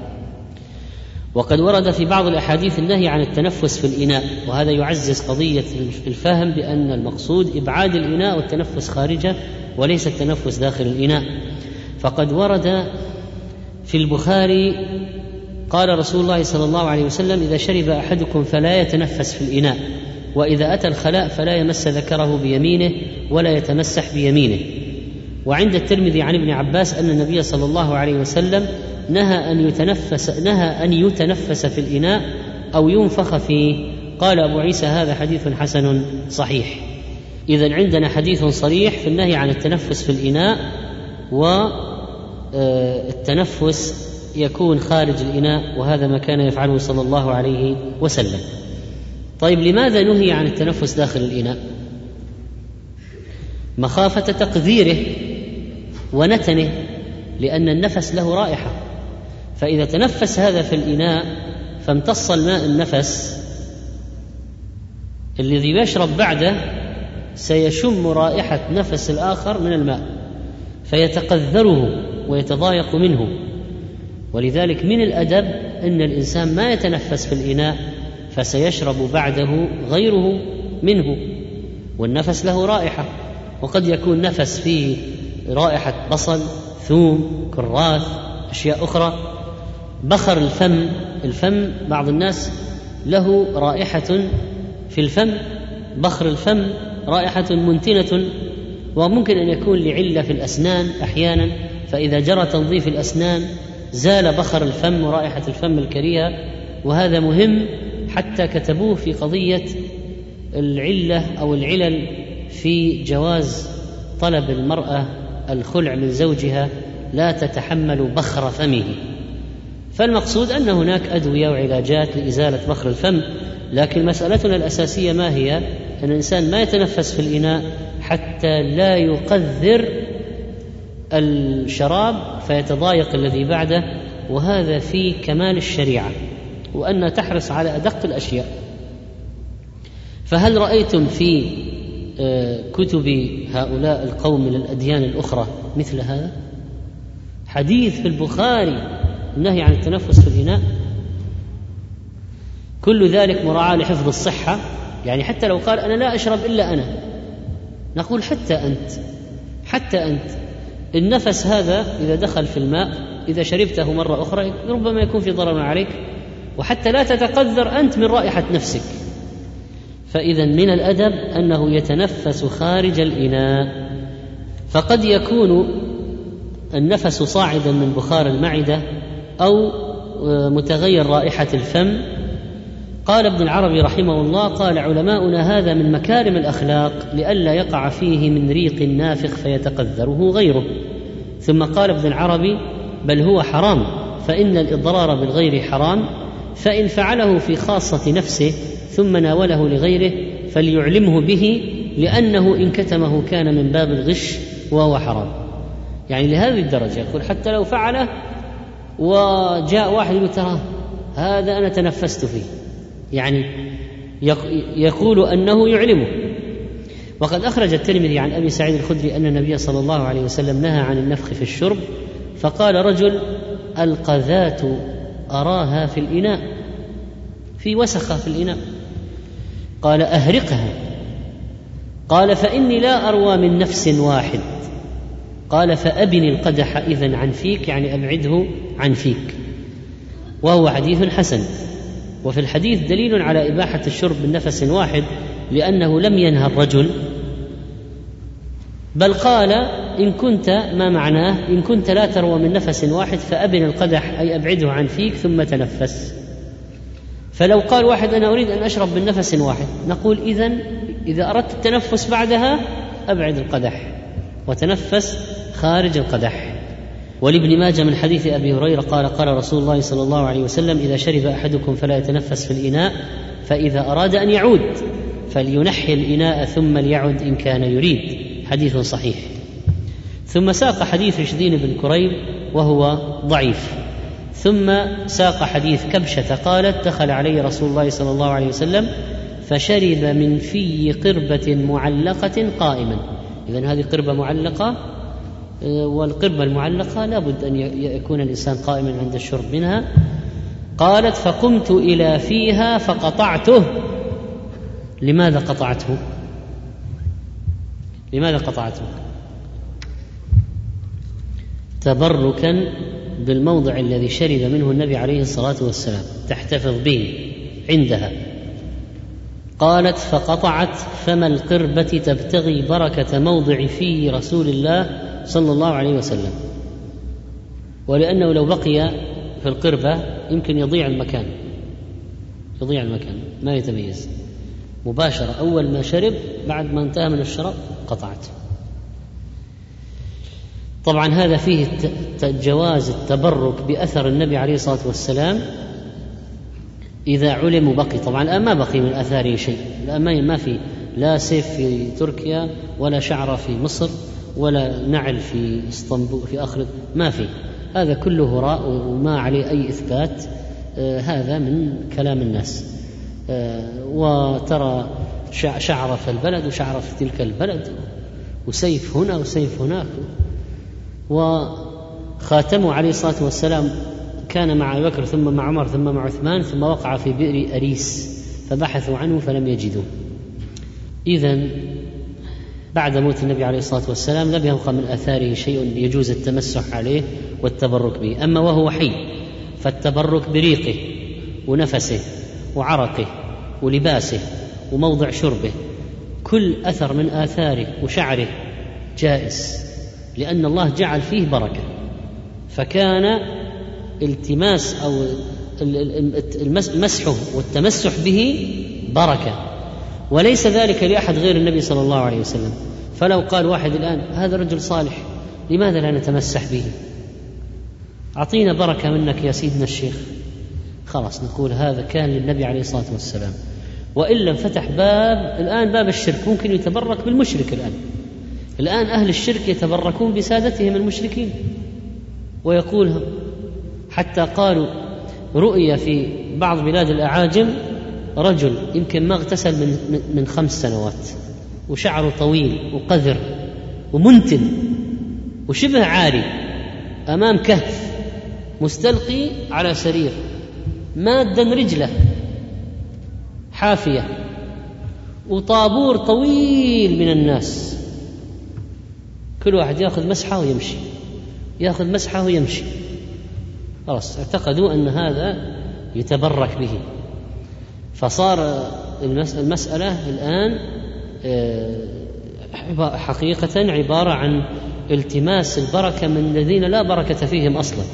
وقد ورد في بعض الأحاديث النهي عن التنفس في الإناء وهذا يعزز قضية الفهم بأن المقصود إبعاد الإناء والتنفس خارجة وليس التنفس داخل الإناء. فقد ورد في البخاري قال رسول الله صلى الله عليه وسلم إذا شرب أحدكم فلا يتنفس في الإناء وإذا أتى الخلاء فلا يمس ذكره بيمينه ولا يتمسح بيمينه. وعند الترمذي عن ابن عباس أن النبي صلى الله عليه وسلم نهى أن يتنفس نهى أن يتنفس في الإناء أو ينفخ فيه. قال أبو عيسى هذا حديث حسن صحيح. اذا عندنا حديث صريح في النهي عن التنفس في الإناء والتنفس آه، يكون خارج الإناء وهذا ما كان يفعله صلى الله عليه وسلم. طيب لماذا نهي عن التنفس داخل الإناء؟ مخافة تقذيره ونتنه لأن النفس له رائحة. فإذا تنفس هذا في الإناء فامتص الماء النفس الذي يشرب بعده سيشم رائحة نفس الآخر من الماء فيتقذره. ويتضايق منه. ولذلك من الأدب أن الإنسان ما يتنفس في الإناء فسيشرب بعده غيره منه والنفس له رائحة. وقد يكون نفس فيه رائحة بصل ثوم كراث أشياء أخرى. بخر الفم الفم بعض الناس له رائحة في الفم بخر الفم رائحة منتنة. وممكن أن يكون لعلة في الأسنان أحيانا. فإذا جرى تنظيف الأسنان زال بخر الفم ورائحة الفم الكريهة وهذا مهم حتى كتبوه في قضية العلة أو العلل في جواز طلب المرأة الخلع من زوجها لا تتحمل بخر فمه. فالمقصود أن هناك أدوية وعلاجات لإزالة بخر الفم لكن مسألتنا الأساسية ما هي؟ أن الإنسان ما يتنفس في الإناء حتى لا يقذر الشراب فيتضايق الذي بعده وهذا في كمال الشريعة وأن تحرص على أدق الأشياء. فهل رأيتم في آه، كتب هؤلاء القوم من الأديان الأخرى مثل هذا؟ حديث في البخاري النهي عن التنفس في الإناء. كل ذلك مراعاة لحفظ الصحة. يعني حتى لو قال أنا لا أشرب إلا أنا. نقول حتى أنت حتى أنت. النفس هذا إذا دخل في الماء إذا شربته مرة أخرى ربما يكون في ضرر عليك وحتى لا تتقذر أنت من رائحة نفسك. فإذا من الأدب أنه يتنفس خارج الإناء. فقد يكون النفس صاعدا من بخار المعدة أو متغير رائحة الفم قال ابن العربي رحمه الله قال علماؤنا هذا من مكارم الأخلاق لئلا يقع فيه من ريق نافخ فيتقذره غيره. ثم قال ابن العربي بل هو حرام فإن الإضرار بالغير حرام فإن فعله في خاصة نفسه ثم ناوله لغيره فليعلمه به لأنه إن كتمه كان من باب الغش وهو حرام. يعني لهذه الدرجة يقول حتى لو فعله وجاء واحد يقول ترى هذا أنا تنفست فيه. يعني يقول أنه يعلمه. وقد أخرج الترمذي عن أبي سعيد الخدري أن النبي صلى الله عليه وسلم نهى عن النفخ في الشرب فقال رجل القذات أراها في الإناء في وسخة في الإناء. قال أهرقها. قال فإني لا أروى من نفس واحد. قال فابن القدح اذا عن فيك يعني أبعده عن فيك. وهو حديث حسن. وفي الحديث دليل على إباحة الشرب من نفس واحد لأنه لم ينهى الرجل. بل قال إن كنت ما معناه؟ إن كنت لا تروى من نفس واحد فأبن القدح أي أبعده عن فيك ثم تنفس. فلو قال واحد أنا أريد أن أشرب من نفس واحد نقول اذا إذا أردت التنفس بعدها أبعد القدح وتنفس خارج القدح. ولابن ماجه من حديث أبي هريرة قال قال رسول الله صلى الله عليه وسلم إذا شرب أحدكم فلا يتنفس في الإناء فإذا أراد أن يعود فلينحي الإناء ثم ليعد إن كان يريد. حديث صحيح. ثم ساق حديث رشدين بن كريب وهو ضعيف. ثم ساق حديث كبشة قالت دخل علي رسول الله صلى الله عليه وسلم فشرب من في قربة معلقة قائما. اذا هذه قربة معلقة والقربة المعلقة لابد أن يكون الإنسان قائما عند الشرب منها. قالت فقمت إلى فيها فقطعته. لماذا قطعته؟ لماذا قطعته؟ تبركا بالموضع الذي شرب منه النبي عليه الصلاة والسلام تحتفظ به عندها. قالت فقطعت فما القربة تبتغي بركة موضع في رسول الله صلى الله عليه وسلم. ولأنه لو بقي في القربة يمكن يضيع المكان. يضيع المكان ما يتميز. مباشرة أول ما شرب بعد ما انتهى من الشراب قطعت. طبعا هذا فيه جواز التبرك بأثر النبي عليه الصلاة والسلام إذا علم بقي. طبعا الآن ما بقي من أثاره شيء. الآن ما في لا سيف في تركيا ولا شعرة في مصر. ولا نعل في إسطنبول في اخر ما في. هذا كله هراء وما عليه أي إثبات آه، هذا من كلام الناس. آه، وترى شعر في البلد وشعر في تلك البلد وسيف هنا وسيف هناك. وخاتمه عليه الصلاة والسلام كان مع أبي بكر ثم مع عمر ثم مع عثمان ثم وقع في بئر أريس فبحثوا عنه فلم يجدوه. اذا بعد موت النبي عليه الصلاة والسلام لم يبقى من آثاره شيء يجوز التمسح عليه والتبرك به. أما وهو حي فالتبرك بريقه ونفسه وعرقه ولباسه وموضع شربه. كل أثر من آثاره وشعره جائز لأن الله جعل فيه بركة. فكان التماس أو المسح والتمسح به بركة. وليس ذلك لأحد غير النبي صلى الله عليه وسلم. فلو قال واحد الآن هذا رجل صالح لماذا لا نتمسح به؟ أعطينا بركة منك يا سيدنا الشيخ. خلاص نقول هذا كان للنبي عليه الصلاة والسلام. والا انفتح باب الآن باب الشرك ممكن يتبرك بالمشرك الآن. الآن أهل الشرك يتبركون بسادتهم المشركين. ويقول حتى قالوا رؤي في بعض بلاد الأعاجم رجل يمكن ما اغتسل من من خمس سنوات وشعره طويل وقذر ومنتن وشبه عاري أمام كهف مستلقي على سرير مادا رجله حافية وطابور طويل من الناس. كل واحد ياخذ مسحة ويمشي ياخذ مسحة ويمشي. خلاص اعتقدوا أن هذا يتبرك به. فصار المسألة الآن آه، حقيقة عبارة عن التماس البركة من الذين لا بركة فيهم أصلا.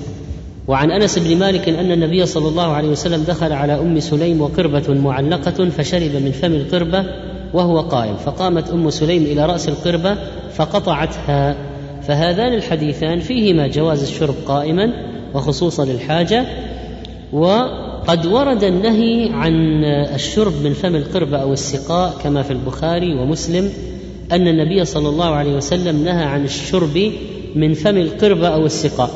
وعن أنس بن مالك أن النبي صلى الله عليه وسلم دخل على أم سليم وقربة معلقة فشرب من فم القربة وهو قائم. فقامت أم سليم إلى رأس القربة فقطعتها. فهذان الحديثان فيهما جواز الشرب قائما وخصوصا للحاجة و قد ورد النهي عن الشرب من فم القربة أو السقاء كما في البخاري ومسلم أن النبي صلى الله عليه وسلم نهى عن الشرب من فم القربة أو السقاء.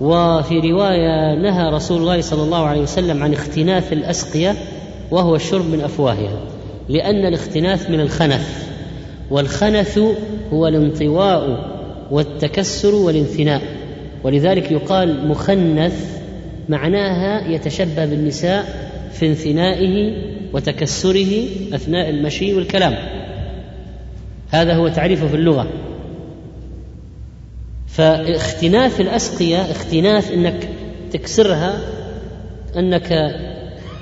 وفي رواية نهى رسول الله صلى الله عليه وسلم عن اختناث الأسقية وهو الشرب من أفواهها لأن الاختناث من الخنث. والخنث هو الانطواء والتكسر والانثناء ولذلك يقال مخنث معناها يتشبه بالنساء في انثنائه وتكسره أثناء المشي والكلام. هذا هو تعريفه في اللغة. فاختناث الأسقية اختناث إنك تكسرها أنك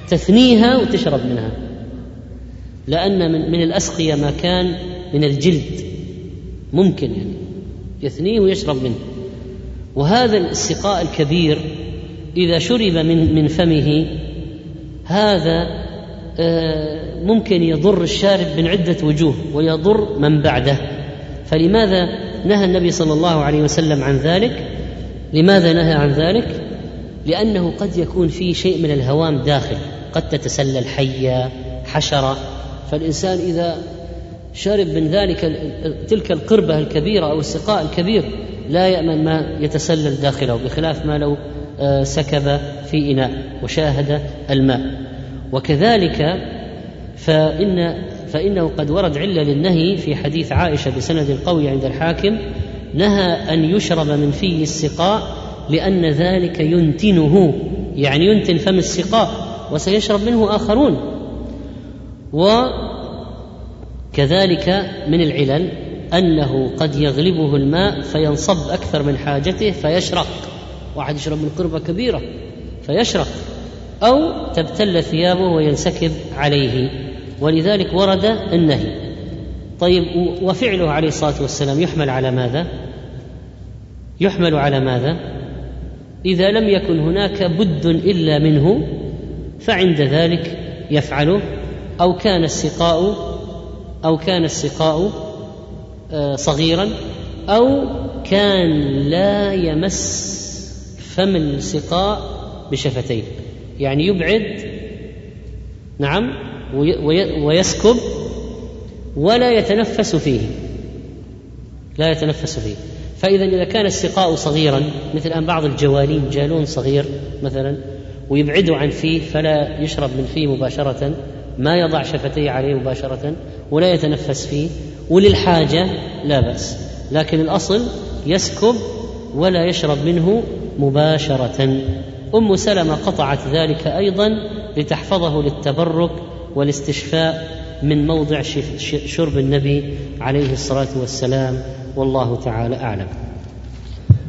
تثنيها وتشرب منها. لأن من, من الأسقية ما كان من الجلد. ممكن يعني يثنيه ويشرب منه. وهذا السقاء الكبير إذا شرب من من فمه هذا آه، ممكن يضر الشارب من عدة وجوه ويضر من بعده. فلماذا نهى النبي صلى الله عليه وسلم عن ذلك؟ لماذا نهى عن ذلك؟ لأنه قد يكون فيه شيء من الهوام داخل قد تتسلل حية حشرة. فالإنسان إذا شرب من ذلك تلك القربة الكبيرة أو السقاء الكبير لا يأمن ما يتسلل داخله بخلاف ما لو سكب في إناء وشاهد الماء. وكذلك فإن فإنه قد ورد علة للنهي في حديث عائشة بسند قوي عند الحاكم نهى أن يشرب من فيه السقاء لأن ذلك ينتنه يعني ينتن فم السقاء وسيشرب منه آخرون. وكذلك من العلل أنه قد يغلبه الماء فينصب أكثر من حاجته فيشرق. واحد يشرب من قربة كبيرة فيشرق أو تبتل ثيابه وينسكب عليه ولذلك ورد النهي طيب وفعله عليه الصلاة والسلام يحمل على ماذا؟ يحمل على ماذا؟ إذا لم يكن هناك بد إلا منه فعند ذلك يفعله أو كان السقاء أو كان السقاء آه، صغيرا أو كان لا يمس فم السقاء بشفتيه يعني يبعد نعم ويسكب ولا يتنفس فيه. لا يتنفس فيه. فإذا إذا كان السقاء صغيرا مثل الآن بعض الجوالين جالون صغير مثلا ويبعده عن فيه فلا يشرب من فيه مباشرة ما يضع شفتيه عليه مباشرة ولا يتنفس فيه وللحاجة لا بأس. لكن الأصل يسكب ولا يشرب منه مباشرة. أم سلمة قطعت ذلك أيضا لتحفظه للتبرك والاستشفاء من موضع شرب النبي عليه الصلاة والسلام. والله تعالى أعلم.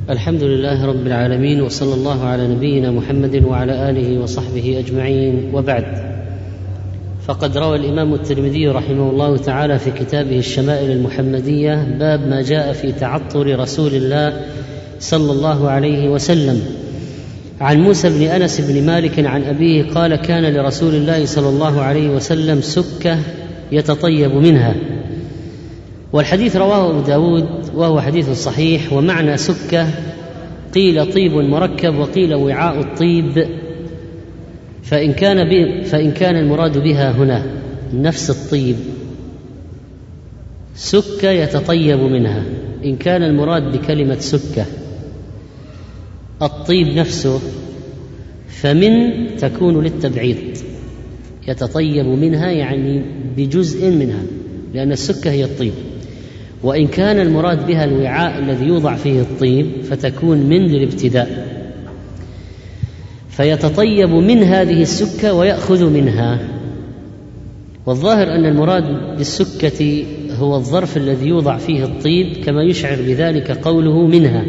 الحمد لله رب العالمين وصلى الله على نبينا محمد وعلى آله وصحبه أجمعين. وبعد فقد روى الإمام الترمذي رحمه الله تعالى في كتابه الشمائل المحمدية باب ما جاء في تعطر رسول الله صلى الله عليه وسلم. عن موسى بن أنس بن مالك عن أبيه قال كان لرسول الله صلى الله عليه وسلم سكة يتطيب منها. والحديث رواه أبو داود وهو حديث صحيح ومعنى سكة قيل طيب مركب وقيل وعاء الطيب. فإن كان فإن كان المراد بها هنا نفس الطيب. سكة يتطيب منها إن كان المراد بكلمة سكة. الطيب نفسه فمن تكون للتبعيض يتطيب منها يعني بجزء منها لأن السكة هي الطيب. وإن كان المراد بها الوعاء الذي يوضع فيه الطيب فتكون من للابتداء. فيتطيب من هذه السكة ويأخذ منها. والظاهر أن المراد بالسكة هو الظرف الذي يوضع فيه الطيب كما يشعر بذلك قوله منها.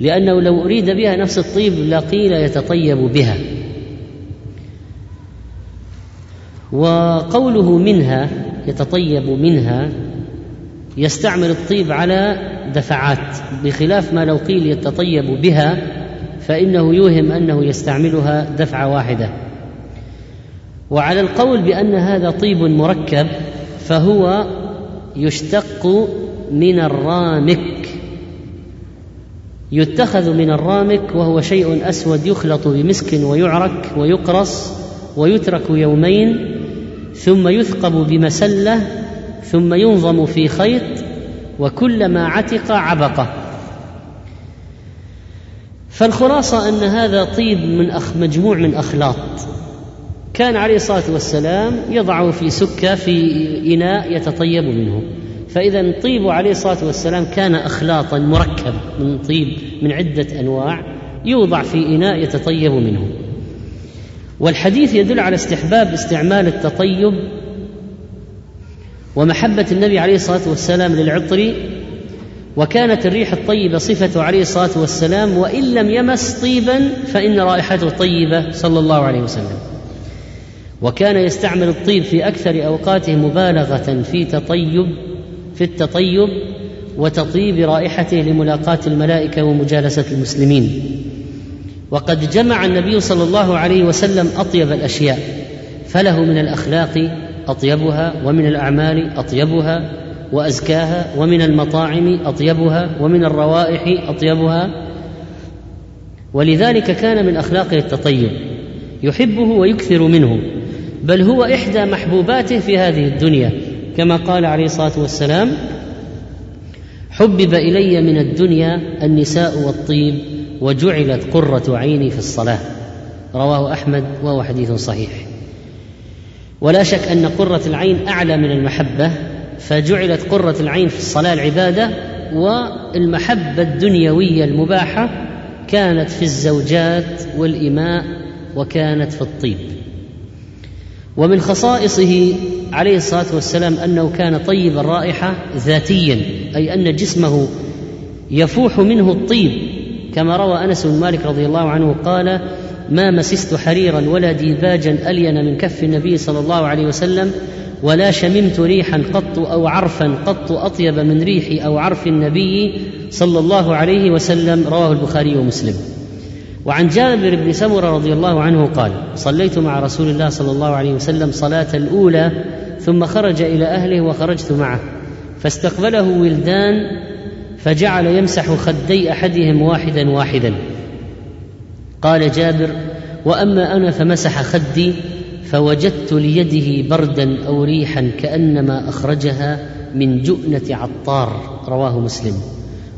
لأنه لو أريد بها نفس الطيب لقيل يتطيب بها. وقوله منها يتطيب منها يستعمل الطيب على دفعات بخلاف ما لو قيل يتطيب بها فإنه يوهم أنه يستعملها دفعة واحدة. وعلى القول بأن هذا طيب مركب فهو يشتق من الرامك. يتخذ من الرامك وهو شيء أسود يخلط بمسك ويعرك ويقرص ويترك يومين ثم يثقب بمسلة ثم ينظم في خيط وكلما عتق عبقه. فالخلاصة أن هذا طيب من أخ مجموع من أخلاط. كان عليه الصلاة والسلام يضعه في سكة في إناء يتطيب منه. فإذا طيب عليه الصلاة والسلام كان أخلاطا مركب من طيب من عدة أنواع يوضع في إناء يتطيب منه. والحديث يدل على استحباب استعمال التطيب ومحبة النبي عليه الصلاة والسلام للعطر وكانت الريح الطيبة صفة عليه الصلاة والسلام وإن لم يمس طيبا فإن رائحته طيبة صلى الله عليه وسلم. وكان يستعمل الطيب في أكثر أوقاته مبالغة في تطيب. في التطيب وتطيب رائحته لملاقاة الملائكة ومجالسة المسلمين. وقد جمع النبي صلى الله عليه وسلم أطيب الأشياء فله من الأخلاق أطيبها ومن الأعمال أطيبها وأزكاها ومن المطاعم أطيبها ومن الروائح أطيبها. ولذلك كان من اخلاقه التطيب يحبه ويكثر منه بل هو إحدى محبوباته في هذه الدنيا. كما قال عليه الصلاة والسلام حبب إلي من الدنيا النساء والطيب وجعلت قرة عيني في الصلاة. رواه أحمد وهو حديث صحيح. ولا شك أن قرة العين أعلى من المحبة فجعلت قرة العين في الصلاة العبادة والمحبة الدنيوية المباحة كانت في الزوجات والإماء وكانت في الطيب. ومن خصائصه عليه الصلاة والسلام أنه كان طيب الرائحة ذاتيا أي أن جسمه يفوح منه الطيب. كما روى أنس بن مالك رضي الله عنه قال ما مسست حريرا ولا ديباجا ألين من كف النبي صلى الله عليه وسلم ولا شممت ريحا قط أو عرفا قط أطيب من ريح أو عرف النبي صلى الله عليه وسلم. رواه البخاري ومسلم. وعن جابر بن سمرة رضي الله عنه قال صليت مع رسول الله صلى الله عليه وسلم صلاة الأولى ثم خرج إلى أهله وخرجت معه فاستقبله ولدان فجعل يمسح خدي أحدهم واحدا واحدا. قال جابر وأما أنا فمسح خدي فوجدت ليده بردا أو ريحا كأنما أخرجها من جؤنة عطار رواه مسلم.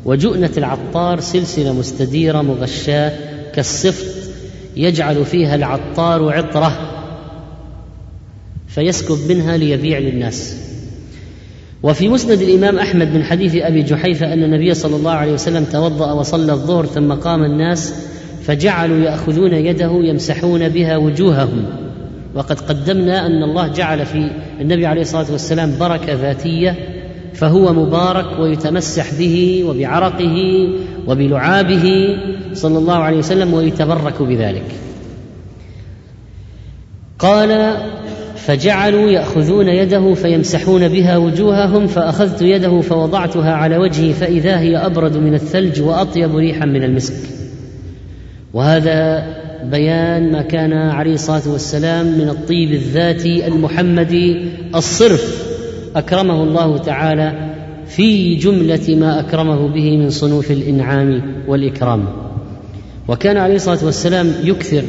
وجؤنة العطار سلسلة مستديرة مغشاة كالصفت يجعل فيها العطار عطرة فيسكب منها ليبيع للناس. وفي مسند الإمام أحمد من حديث أبي جحيفة أن النبي صلى الله عليه وسلم توضأ وصلى الظهر ثم قام الناس فجعلوا يأخذون يده يمسحون بها وجوههم. وقد قدمنا أن الله جعل في النبي عليه الصلاة والسلام بركة ذاتية فهو مبارك ويتمسح به وبعرقه وبلعابه صلى الله عليه وسلم ويتبرك بذلك. قال فجعلوا يأخذون يده فيمسحون بها وجوههم فأخذت يده فوضعتها على وجهي فإذا هي أبرد من الثلج وأطيب ريحا من المسك. وهذا بيان ما كان عليه الصلاة والسلام من الطيب الذاتي المحمدي الصرف أكرمه الله تعالى في جملة ما أكرمه به من صنوف الإنعام والإكرام. وكان عليه الصلاة والسلام يكثر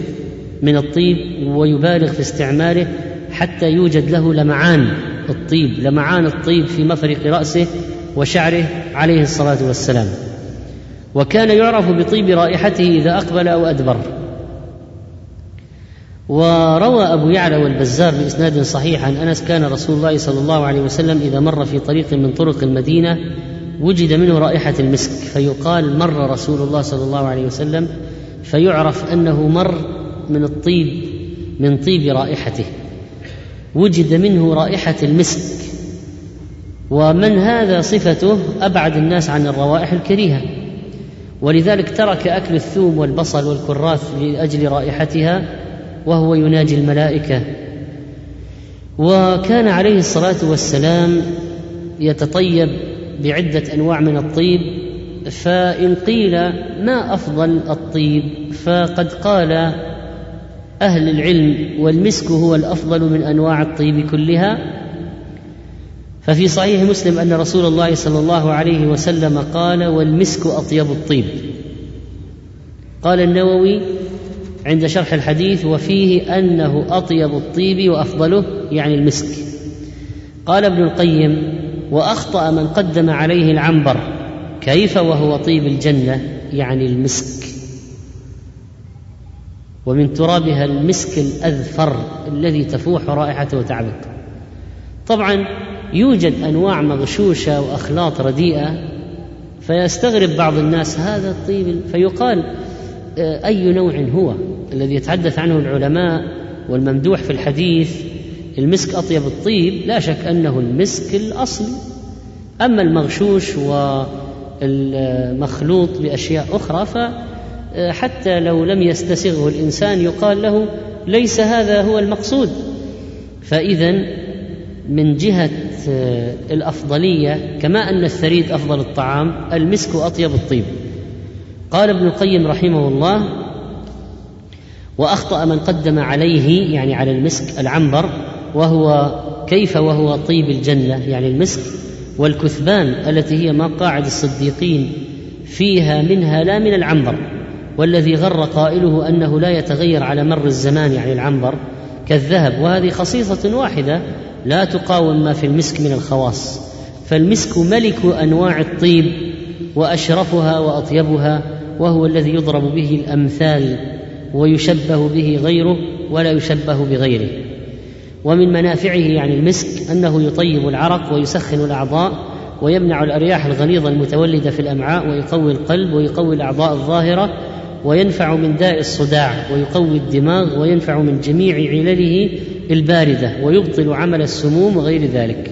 من الطيب ويبالغ في استعماله حتى يوجد له لمعان الطيب لمعان الطيب في مفرق رأسه وشعره عليه الصلاة والسلام. وكان يعرف بطيب رائحته إذا أقبل أو أدبر. وروى أبو يعلى والبزار بإسناد صحيح عن أنس كان رسول الله صلى الله عليه وسلم إذا مر في طريق من طرق المدينة وجد منه رائحة المسك فيقال مر رسول الله صلى الله عليه وسلم فيعرف أنه مر من الطيب من طيب رائحته. وجد منه رائحة المسك. ومن هذا صفته؟ أبعد الناس عن الروائح الكريهة. ولذلك ترك أكل الثوم والبصل والكراث لأجل رائحتها وهو يناجي الملائكة. وكان عليه الصلاة والسلام يتطيب بعدة أنواع من الطيب فإن قيل ما أفضل الطيب فقد قال أهل العلم والمسك هو الأفضل من أنواع الطيب كلها. ففي صحيح مسلم أن رسول الله صلى الله عليه وسلم قال والمسك أطيب الطيب. قال النووي عند شرح الحديث وفيه أنه أطيب الطيب وأفضله يعني المسك. قال ابن القيم وأخطأ من قدم عليه العنبر كيف وهو طيب الجنة؟ يعني المسك. ومن ترابها المسك الأذفر الذي تفوح رائحته وتعبق طبعا يوجد أنواع مغشوشة وأخلاط رديئة فيستغرب بعض الناس هذا الطيب فيقال أي نوع هو الذي يتحدث عنه العلماء والممدوح في الحديث المسك أطيب الطيب لا شك أنه المسك الأصلي. أما المغشوش والمخلوط باشياء أخرى فحتى لو لم يستسغه الإنسان يقال له ليس هذا هو المقصود. فاذا من جهة الأفضلية كما أن الثريد أفضل الطعام المسك أطيب الطيب. قال ابن القيم رحمه الله وأخطأ من قدم عليه يعني على المسك العنبر وهو كيف وهو طيب الجنة يعني المسك والكثبان التي هي مقاعد الصديقين فيها منها لا من العنبر والذي غر قائله أنه لا يتغير على مر الزمان يعني العنبر كالذهب وهذه خصيصة واحدة لا تقاوم ما في المسك من الخواص فالمسك ملك أنواع الطيب وأشرفها وأطيبها وهو الذي يضرب به الأمثال ويشبه به غيره ولا يشبه بغيره. ومن منافعه يعني المسك أنه يطيب العرق ويسخن الأعضاء ويمنع الأرياح الغليظه المتولدة في الأمعاء ويقوي القلب ويقوي الأعضاء الظاهرة وينفع من داء الصداع ويقوي الدماغ وينفع من جميع علله الباردة ويبطل عمل السموم وغير ذلك.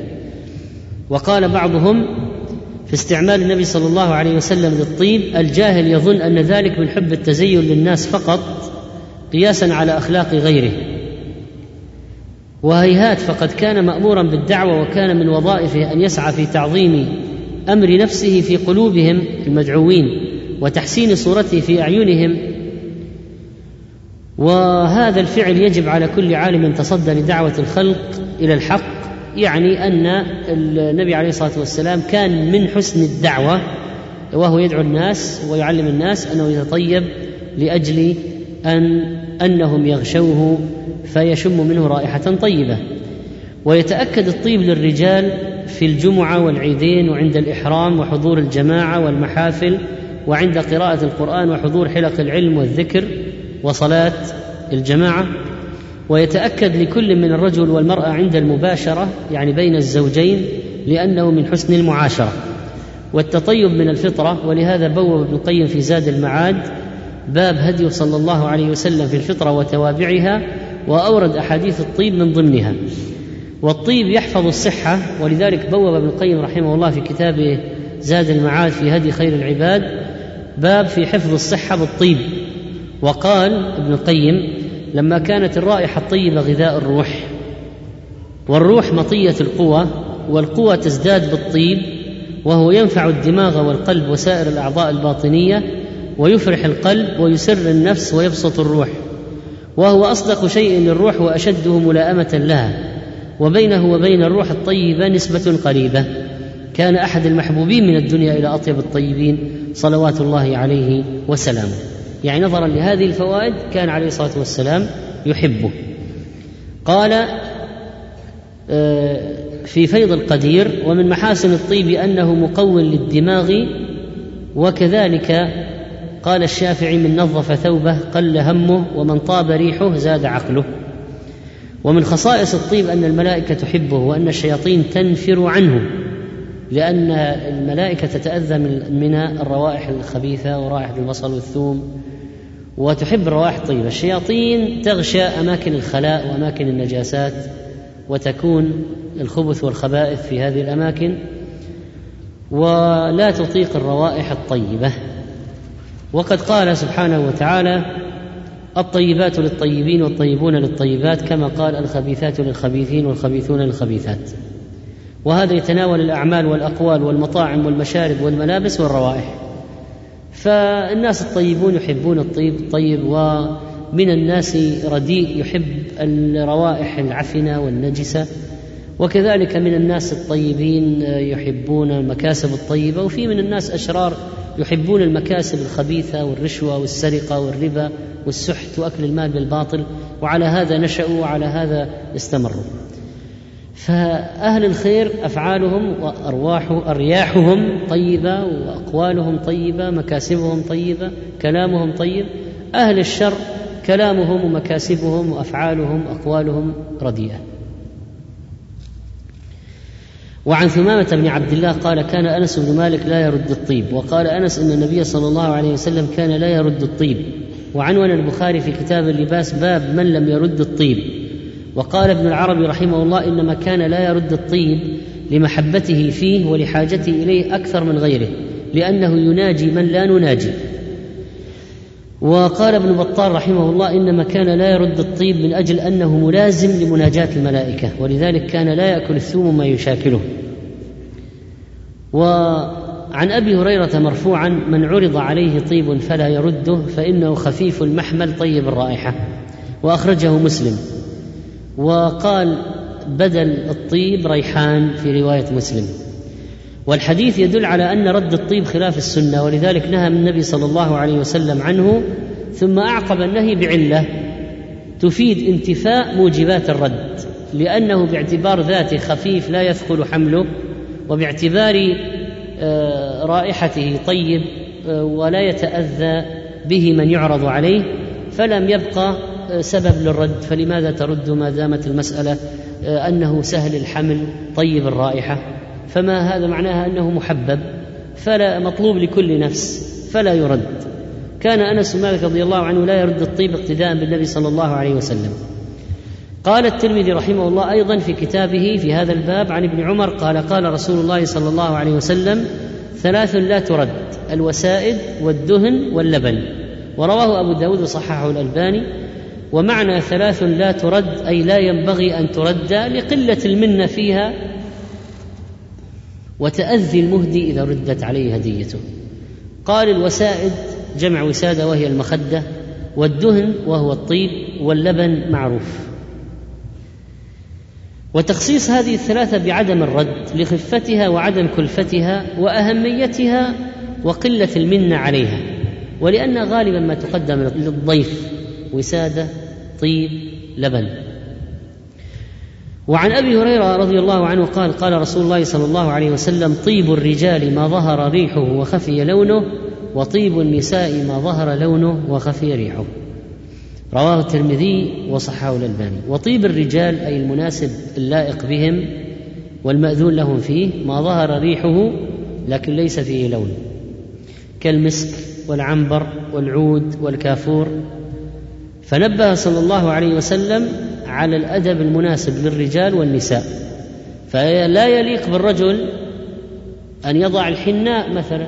وقال بعضهم في استعمال النبي صلى الله عليه وسلم للطيب الجاهل يظن أن ذلك من حب التزين للناس فقط قياسا على أخلاق غيره. وهيهات فقد كان مامورا بالدعوة وكان من وظائفه أن يسعى في تعظيم أمر نفسه في قلوبهم المدعوين وتحسين صورته في أعينهم. وهذا الفعل يجب على كل عالم تصدى لدعوة الخلق إلى الحق يعني أن النبي عليه الصلاة والسلام كان من حسن الدعوة وهو يدعو الناس ويعلم الناس أنه يتطيب لأجل أن أنهم يغشوه فيشم منه رائحة طيبة. ويتأكد الطيب للرجال في الجمعة والعيدين وعند الإحرام وحضور الجماعة والمحافل وعند قراءة القرآن وحضور حلق العلم والذكر وصلاة الجماعة. ويتأكد لكل من الرجل والمرأة عند المباشرة يعني بين الزوجين لأنه من حسن المعاشرة. والتطيب من الفطرة ولهذا بوب ابن القيم في زاد المعاد باب هدي صلى الله عليه وسلم في الفطرة وتوابعها وأورد أحاديث الطيب من ضمنها. والطيب يحفظ الصحة ولذلك بوب ابن القيم رحمه الله في كتابه زاد المعاد في هدي خير العباد باب في حفظ الصحة بالطيب. وقال ابن القيم لما كانت الرائحة الطيبة غذاء الروح والروح مطية القوى والقوى تزداد بالطيب وهو ينفع الدماغ والقلب وسائر الأعضاء الباطنية ويفرح القلب ويسر النفس ويبسط الروح وهو أصدق شيء للروح وأشده ملائمة لها وبينه وبين الروح الطيبة نسبة قريبة. كان أحد المحبوبين من الدنيا إلى أطيب الطيبين صلوات الله عليه وسلامه. يعني نظرا لهذه الفوائد كان عليه الصلاة والسلام يحبه. قال آه، في فيض القدير ومن محاسن الطيب أنه مقو للدماغ وكذلك قال الشافعي من نظف ثوبه قل همه ومن طاب ريحه زاد عقله. ومن خصائص الطيب أن الملائكة تحبه وأن الشياطين تنفر عنه لأن الملائكة تتأذى من الروائح الخبيثة ورائحة البصل والثوم وتحب الروائح الطيبة الشياطين تغشى أماكن الخلاء وأماكن النجاسات وتكون الخبث والخبائث في هذه الأماكن ولا تطيق الروائح الطيبة. وقد قال سبحانه وتعالى الطيبات للطيبين والطيبون للطيبات كما قال الخبيثات للخبيثين والخبيثون للخبيثات. وهذا يتناول الأعمال والأقوال والمطاعم والمشارب والملابس والروائح. فالناس الطيبون يحبون الطيب الطيب ومن الناس رديء يحب الروائح العفنة والنجسة. وكذلك من الناس الطيبين يحبون المكاسب الطيبة وفي من الناس أشرار يحبون المكاسب الخبيثة والرشوة والسرقة والربا والسحت وأكل المال بالباطل. وعلى هذا نشأوا وعلى هذا استمروا. فأهل الخير أفعالهم وأرواح أرياحهم طيبة وأقوالهم طيبة مكاسبهم طيبة كلامهم طيب. أهل الشر كلامهم ومكاسبهم وأفعالهم أقوالهم رديئة. وعن ثمامة بن عبد الله قال كان أنس بن مالك لا يرد الطيب وقال أنس إن النبي صلى الله عليه وسلم كان لا يرد الطيب. وعنون البخاري في كتاب اللباس باب من لم يرد الطيب. وقال ابن العربي رحمه الله إنما كان لا يرد الطيب لمحبته فيه ولحاجته إليه أكثر من غيره لأنه يناجي من لا نناجي. وقال ابن بطال رحمه الله إنما كان لا يرد الطيب من أجل أنه ملازم لمناجاة الملائكة ولذلك كان لا يأكل الثوم ما يشاكله. وعن أبي هريرة مرفوعا من عرض عليه طيب فلا يرده فإنه خفيف المحمل طيب الرائحة. وأخرجه مسلم. وقال بدل الطيب ريحان في رواية مسلم. والحديث يدل على أن رد الطيب خلاف السنة ولذلك نهى النبي صلى الله عليه وسلم عنه ثم أعقب النهي بعلة تفيد انتفاء موجبات الرد لأنه باعتبار ذاته خفيف لا يثقل حمله وباعتبار آه، رائحته طيب آه، ولا يتأذى به من يعرض عليه فلم يبقى سبب للرد فلماذا ترد ما دامت المسألة؟ آه، أنه سهل الحمل طيب الرائحة. فما هذا معناها؟ أنه محبب فلا مطلوب لكل نفس فلا يرد. كان أنس مالك رضي الله عنه لا يرد الطيب اقتداء بالنبي صلى الله عليه وسلم. قال الترمذي رحمه الله أيضا في كتابه في هذا الباب عن ابن عمر قال قال رسول الله صلى الله عليه وسلم ثلاث لا ترد الوسائد والدهن واللبن ورواه أبو داود وصححه الألباني. ومعنى ثلاث لا ترد أي لا ينبغي أن ترد لقلة المنة فيها وتأذي المهدي إذا ردت عليه هديته. قال الوسائد جمع وسادة وهي المخدة والدهن وهو الطيب واللبن معروف. وتخصيص هذه الثلاثة بعدم الرد لخفتها وعدم كلفتها وأهميتها وقلة المنة عليها ولأن غالبا ما تقدم للضيف وسادة طيب لبن. وعن أبي هريرة رضي الله عنه قال قال رسول الله صلى الله عليه وسلم طيب الرجال ما ظهر ريحه وخفي لونه وطيب النساء ما ظهر لونه وخفي ريحه. رواه الترمذي وصححه الألباني. وطيب الرجال أي المناسب اللائق بهم والمأذون لهم فيه ما ظهر ريحه لكن ليس فيه لون. كالمسك والعنبر والعود والكافور فنبه صلى الله عليه وسلم على الأدب المناسب للرجال والنساء. فلا يليق بالرجل أن يضع الحناء مثلا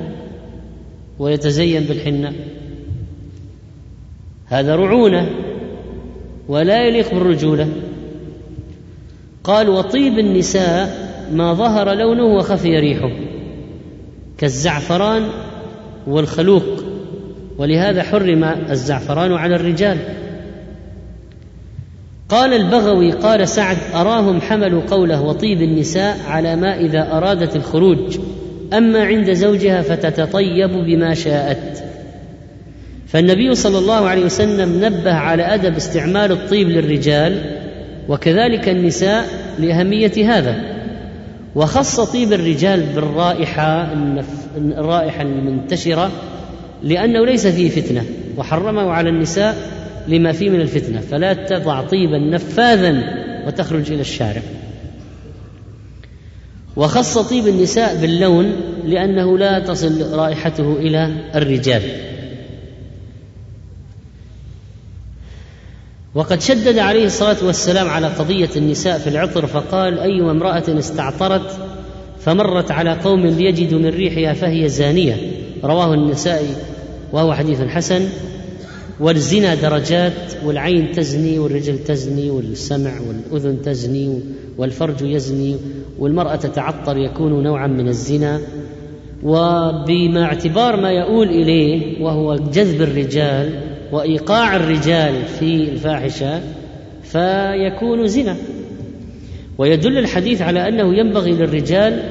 ويتزين بالحناء هذا رعونة ولا يليق بالرجولة. قال وطيب النساء ما ظهر لونه وخفي ريحه كالزعفران والخلوق ولهذا حرم الزعفران على الرجال. قال البغوي قال سعد أراهم حملوا قوله وطيب النساء على ما إذا أرادت الخروج أما عند زوجها فتتطيب بما شاءت. فالنبي صلى الله عليه وسلم نبه على أدب استعمال الطيب للرجال وكذلك النساء لأهمية هذا. وخص طيب الرجال بالرائحة الرائحة المنتشرة لأنه ليس فيه فتنة وحرمه على النساء لما فيه من الفتنة. فلا تضع طيبا نفاذا وتخرج إلى الشارع. وخص طيب النساء باللون لأنه لا تصل رائحته إلى الرجال. وقد شدد عليه الصلاة والسلام على قضية النساء في العطر فقال أيما امرأة استعطرت فمرت على قوم ليجدوا من ريحها فهي زانية. رواه النسائي وهو حديث حسن. والزنا درجات والعين تزني والرجل تزني والسمع والأذن تزني والفرج يزني والمرأة تتعطر يكون نوعا من الزنا. وبما اعتبار ما يؤول إليه وهو جذب الرجال وإيقاع الرجال في الفاحشة فيكون زنا. ويدل الحديث على أنه ينبغي للرجال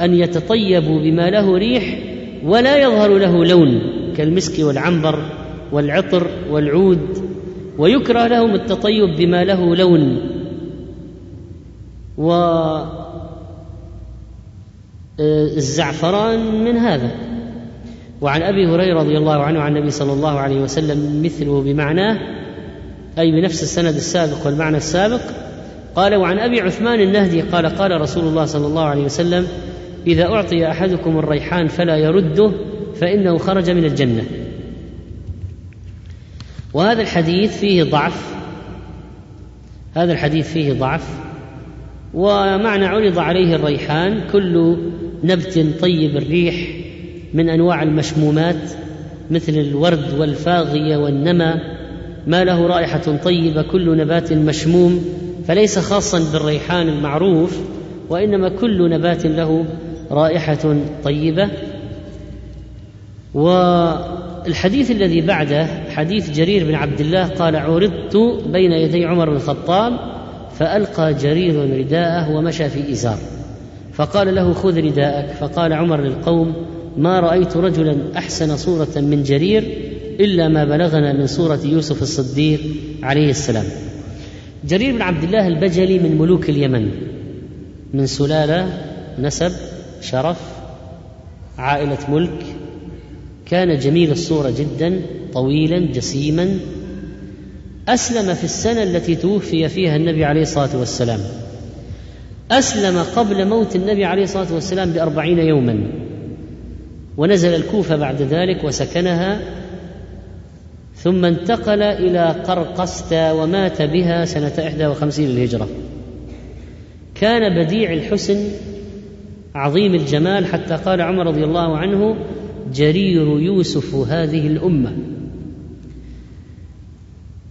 أن يتطيبوا بما له ريح ولا يظهر له لون كالمسك والعنبر والعطر والعود ويكره لهم التطيب بما له لون. والزعفران من هذا. وعن أبي هريرة رضي الله عنه عن النبي صلى الله عليه وسلم مثله بمعناه أي بنفس السند السابق والمعنى السابق قال وعن أبي عثمان النهدي قال قال رسول الله صلى الله عليه وسلم إذا أعطي أحدكم الريحان فلا يرده فإنه خرج من الجنة. وهذا الحديث فيه ضعف. هذا الحديث فيه ضعف. ومعنى عرض عليه الريحان كل نبت طيب الريح من أنواع المشمومات مثل الورد والفاغية والنمى. ما له رائحة طيبة كل نبات مشموم. فليس خاصا بالريحان المعروف وإنما كل نبات له رائحة طيبة. والحديث الذي بعده حديث جرير بن عبد الله قال عرضت بين يدي عمر بن الخطاب فألقى جرير رداءه ومشى في إزار. فقال له خذ رداءك. فقال عمر للقوم ما رأيت رجلا أحسن صورة من جرير إلا ما بلغنا من صورة يوسف الصديق عليه السلام. جرير بن عبد الله البجلي من ملوك اليمن من سلالة نسب شرف عائلة ملك كان جميل الصورة جدا طويلا جسيما. أسلم في السنة التي توفي فيها النبي عليه الصلاة والسلام. أسلم قبل موت النبي عليه الصلاة والسلام بأربعين يوما. ونزل الكوفة بعد ذلك وسكنها. ثم انتقل إلى قرقستا ومات بها سنة إحدى وخمسين للهجرة. كان بديع الحسن عظيم الجمال حتى قال عمر رضي الله عنه جرير يوسف هذه الأمة.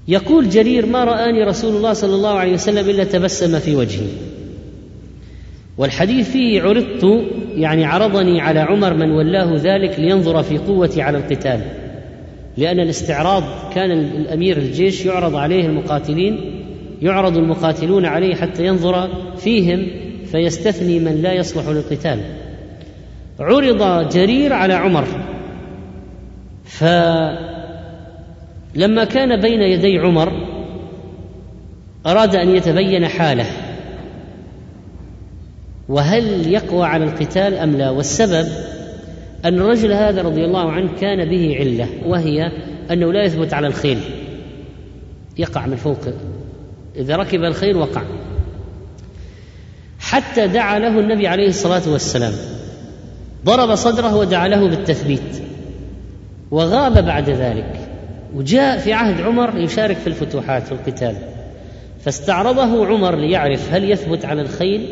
يقول جرير ما رآني رسول الله صلى الله عليه وسلم إلا تبسم في وجهي. والحديث فيه عرضت يعني عرضني على عمر من ولاه ذلك لينظر في قوتي على القتال لأن الاستعراض كان الأمير الجيش يعرض عليه المقاتلين يعرض المقاتلون عليه حتى ينظر فيهم فيستثني من لا يصلح للقتال. عرض جرير على عمر. فلما كان بين يدي عمر أراد أن يتبين حاله. وهل يقوى على القتال أم لا؟ والسبب أن الرجل هذا رضي الله عنه كان به علة وهي أنه لا يثبت على الخيل. يقع من فوق. إذا ركب الخيل وقع. حتى دعا له النبي عليه الصلاة والسلام. ضرب صدره ودعا له بالتثبيت. وغاب بعد ذلك. وجاء في عهد عمر يشارك في الفتوحات في القتال. فاستعرضه عمر ليعرف هل يثبت على الخيل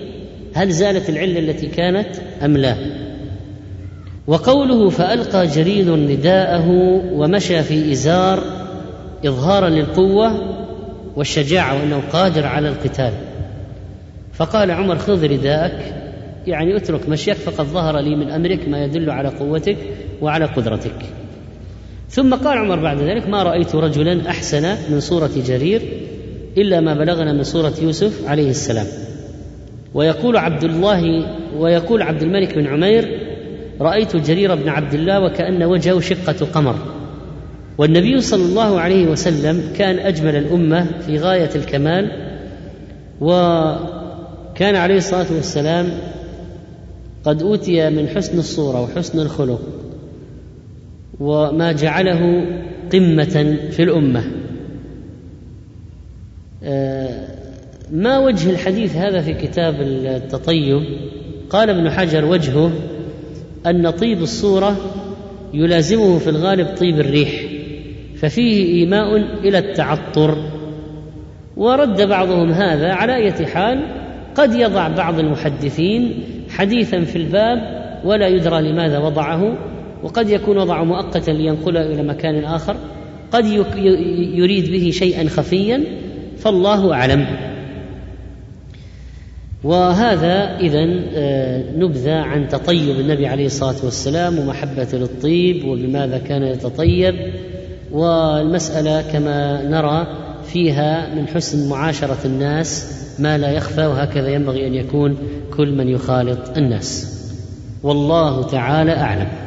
هل زالت العلة التي كانت أم لا. وقوله فألقى جريد رداءه ومشى في إزار إظهارا للقوة والشجاعة وأنه قادر على القتال. فقال عمر خذ رداءك يعني اترك مشيك فقد ظهر لي من أمرك ما يدل على قوتك وعلى قدرتك. ثم قال عمر بعد ذلك ما رأيت رجلا أحسن من صورة جرير إلا ما بلغنا من صورة يوسف عليه السلام. ويقول عبد الله ويقول عبد الملك بن عمير رأيت جرير بن عبد الله وكأن وجهه شقة قمر. والنبي صلى الله عليه وسلم كان أجمل الأمة في غاية الكمال وكان عليه الصلاة والسلام قد أوتي من حسن الصورة وحسن الخلق وما جعله قمة في الأمة. آه، ما وجه الحديث هذا في كتاب التطيب؟ قال ابن حجر وجهه أن طيب الصورة يلازمه في الغالب طيب الريح ففيه إيماء إلى التعطر. ورد بعضهم هذا على أية حال قد يضع بعض المحدثين حديثا في الباب ولا يدرى لماذا وضعه وقد يكون وضعه مؤقتا لينقله إلى مكان آخر. قد يريد به شيئا خفيا فالله أعلم. وهذا اذا آه، نبذة عن تطيب النبي عليه الصلاة والسلام ومحبة للطيب وبماذا كان يتطيب. والمسألة كما نرى فيها من حسن معاشرة الناس ما لا يخفى وهكذا ينبغي أن يكون كل من يخالط الناس. والله تعالى أعلم.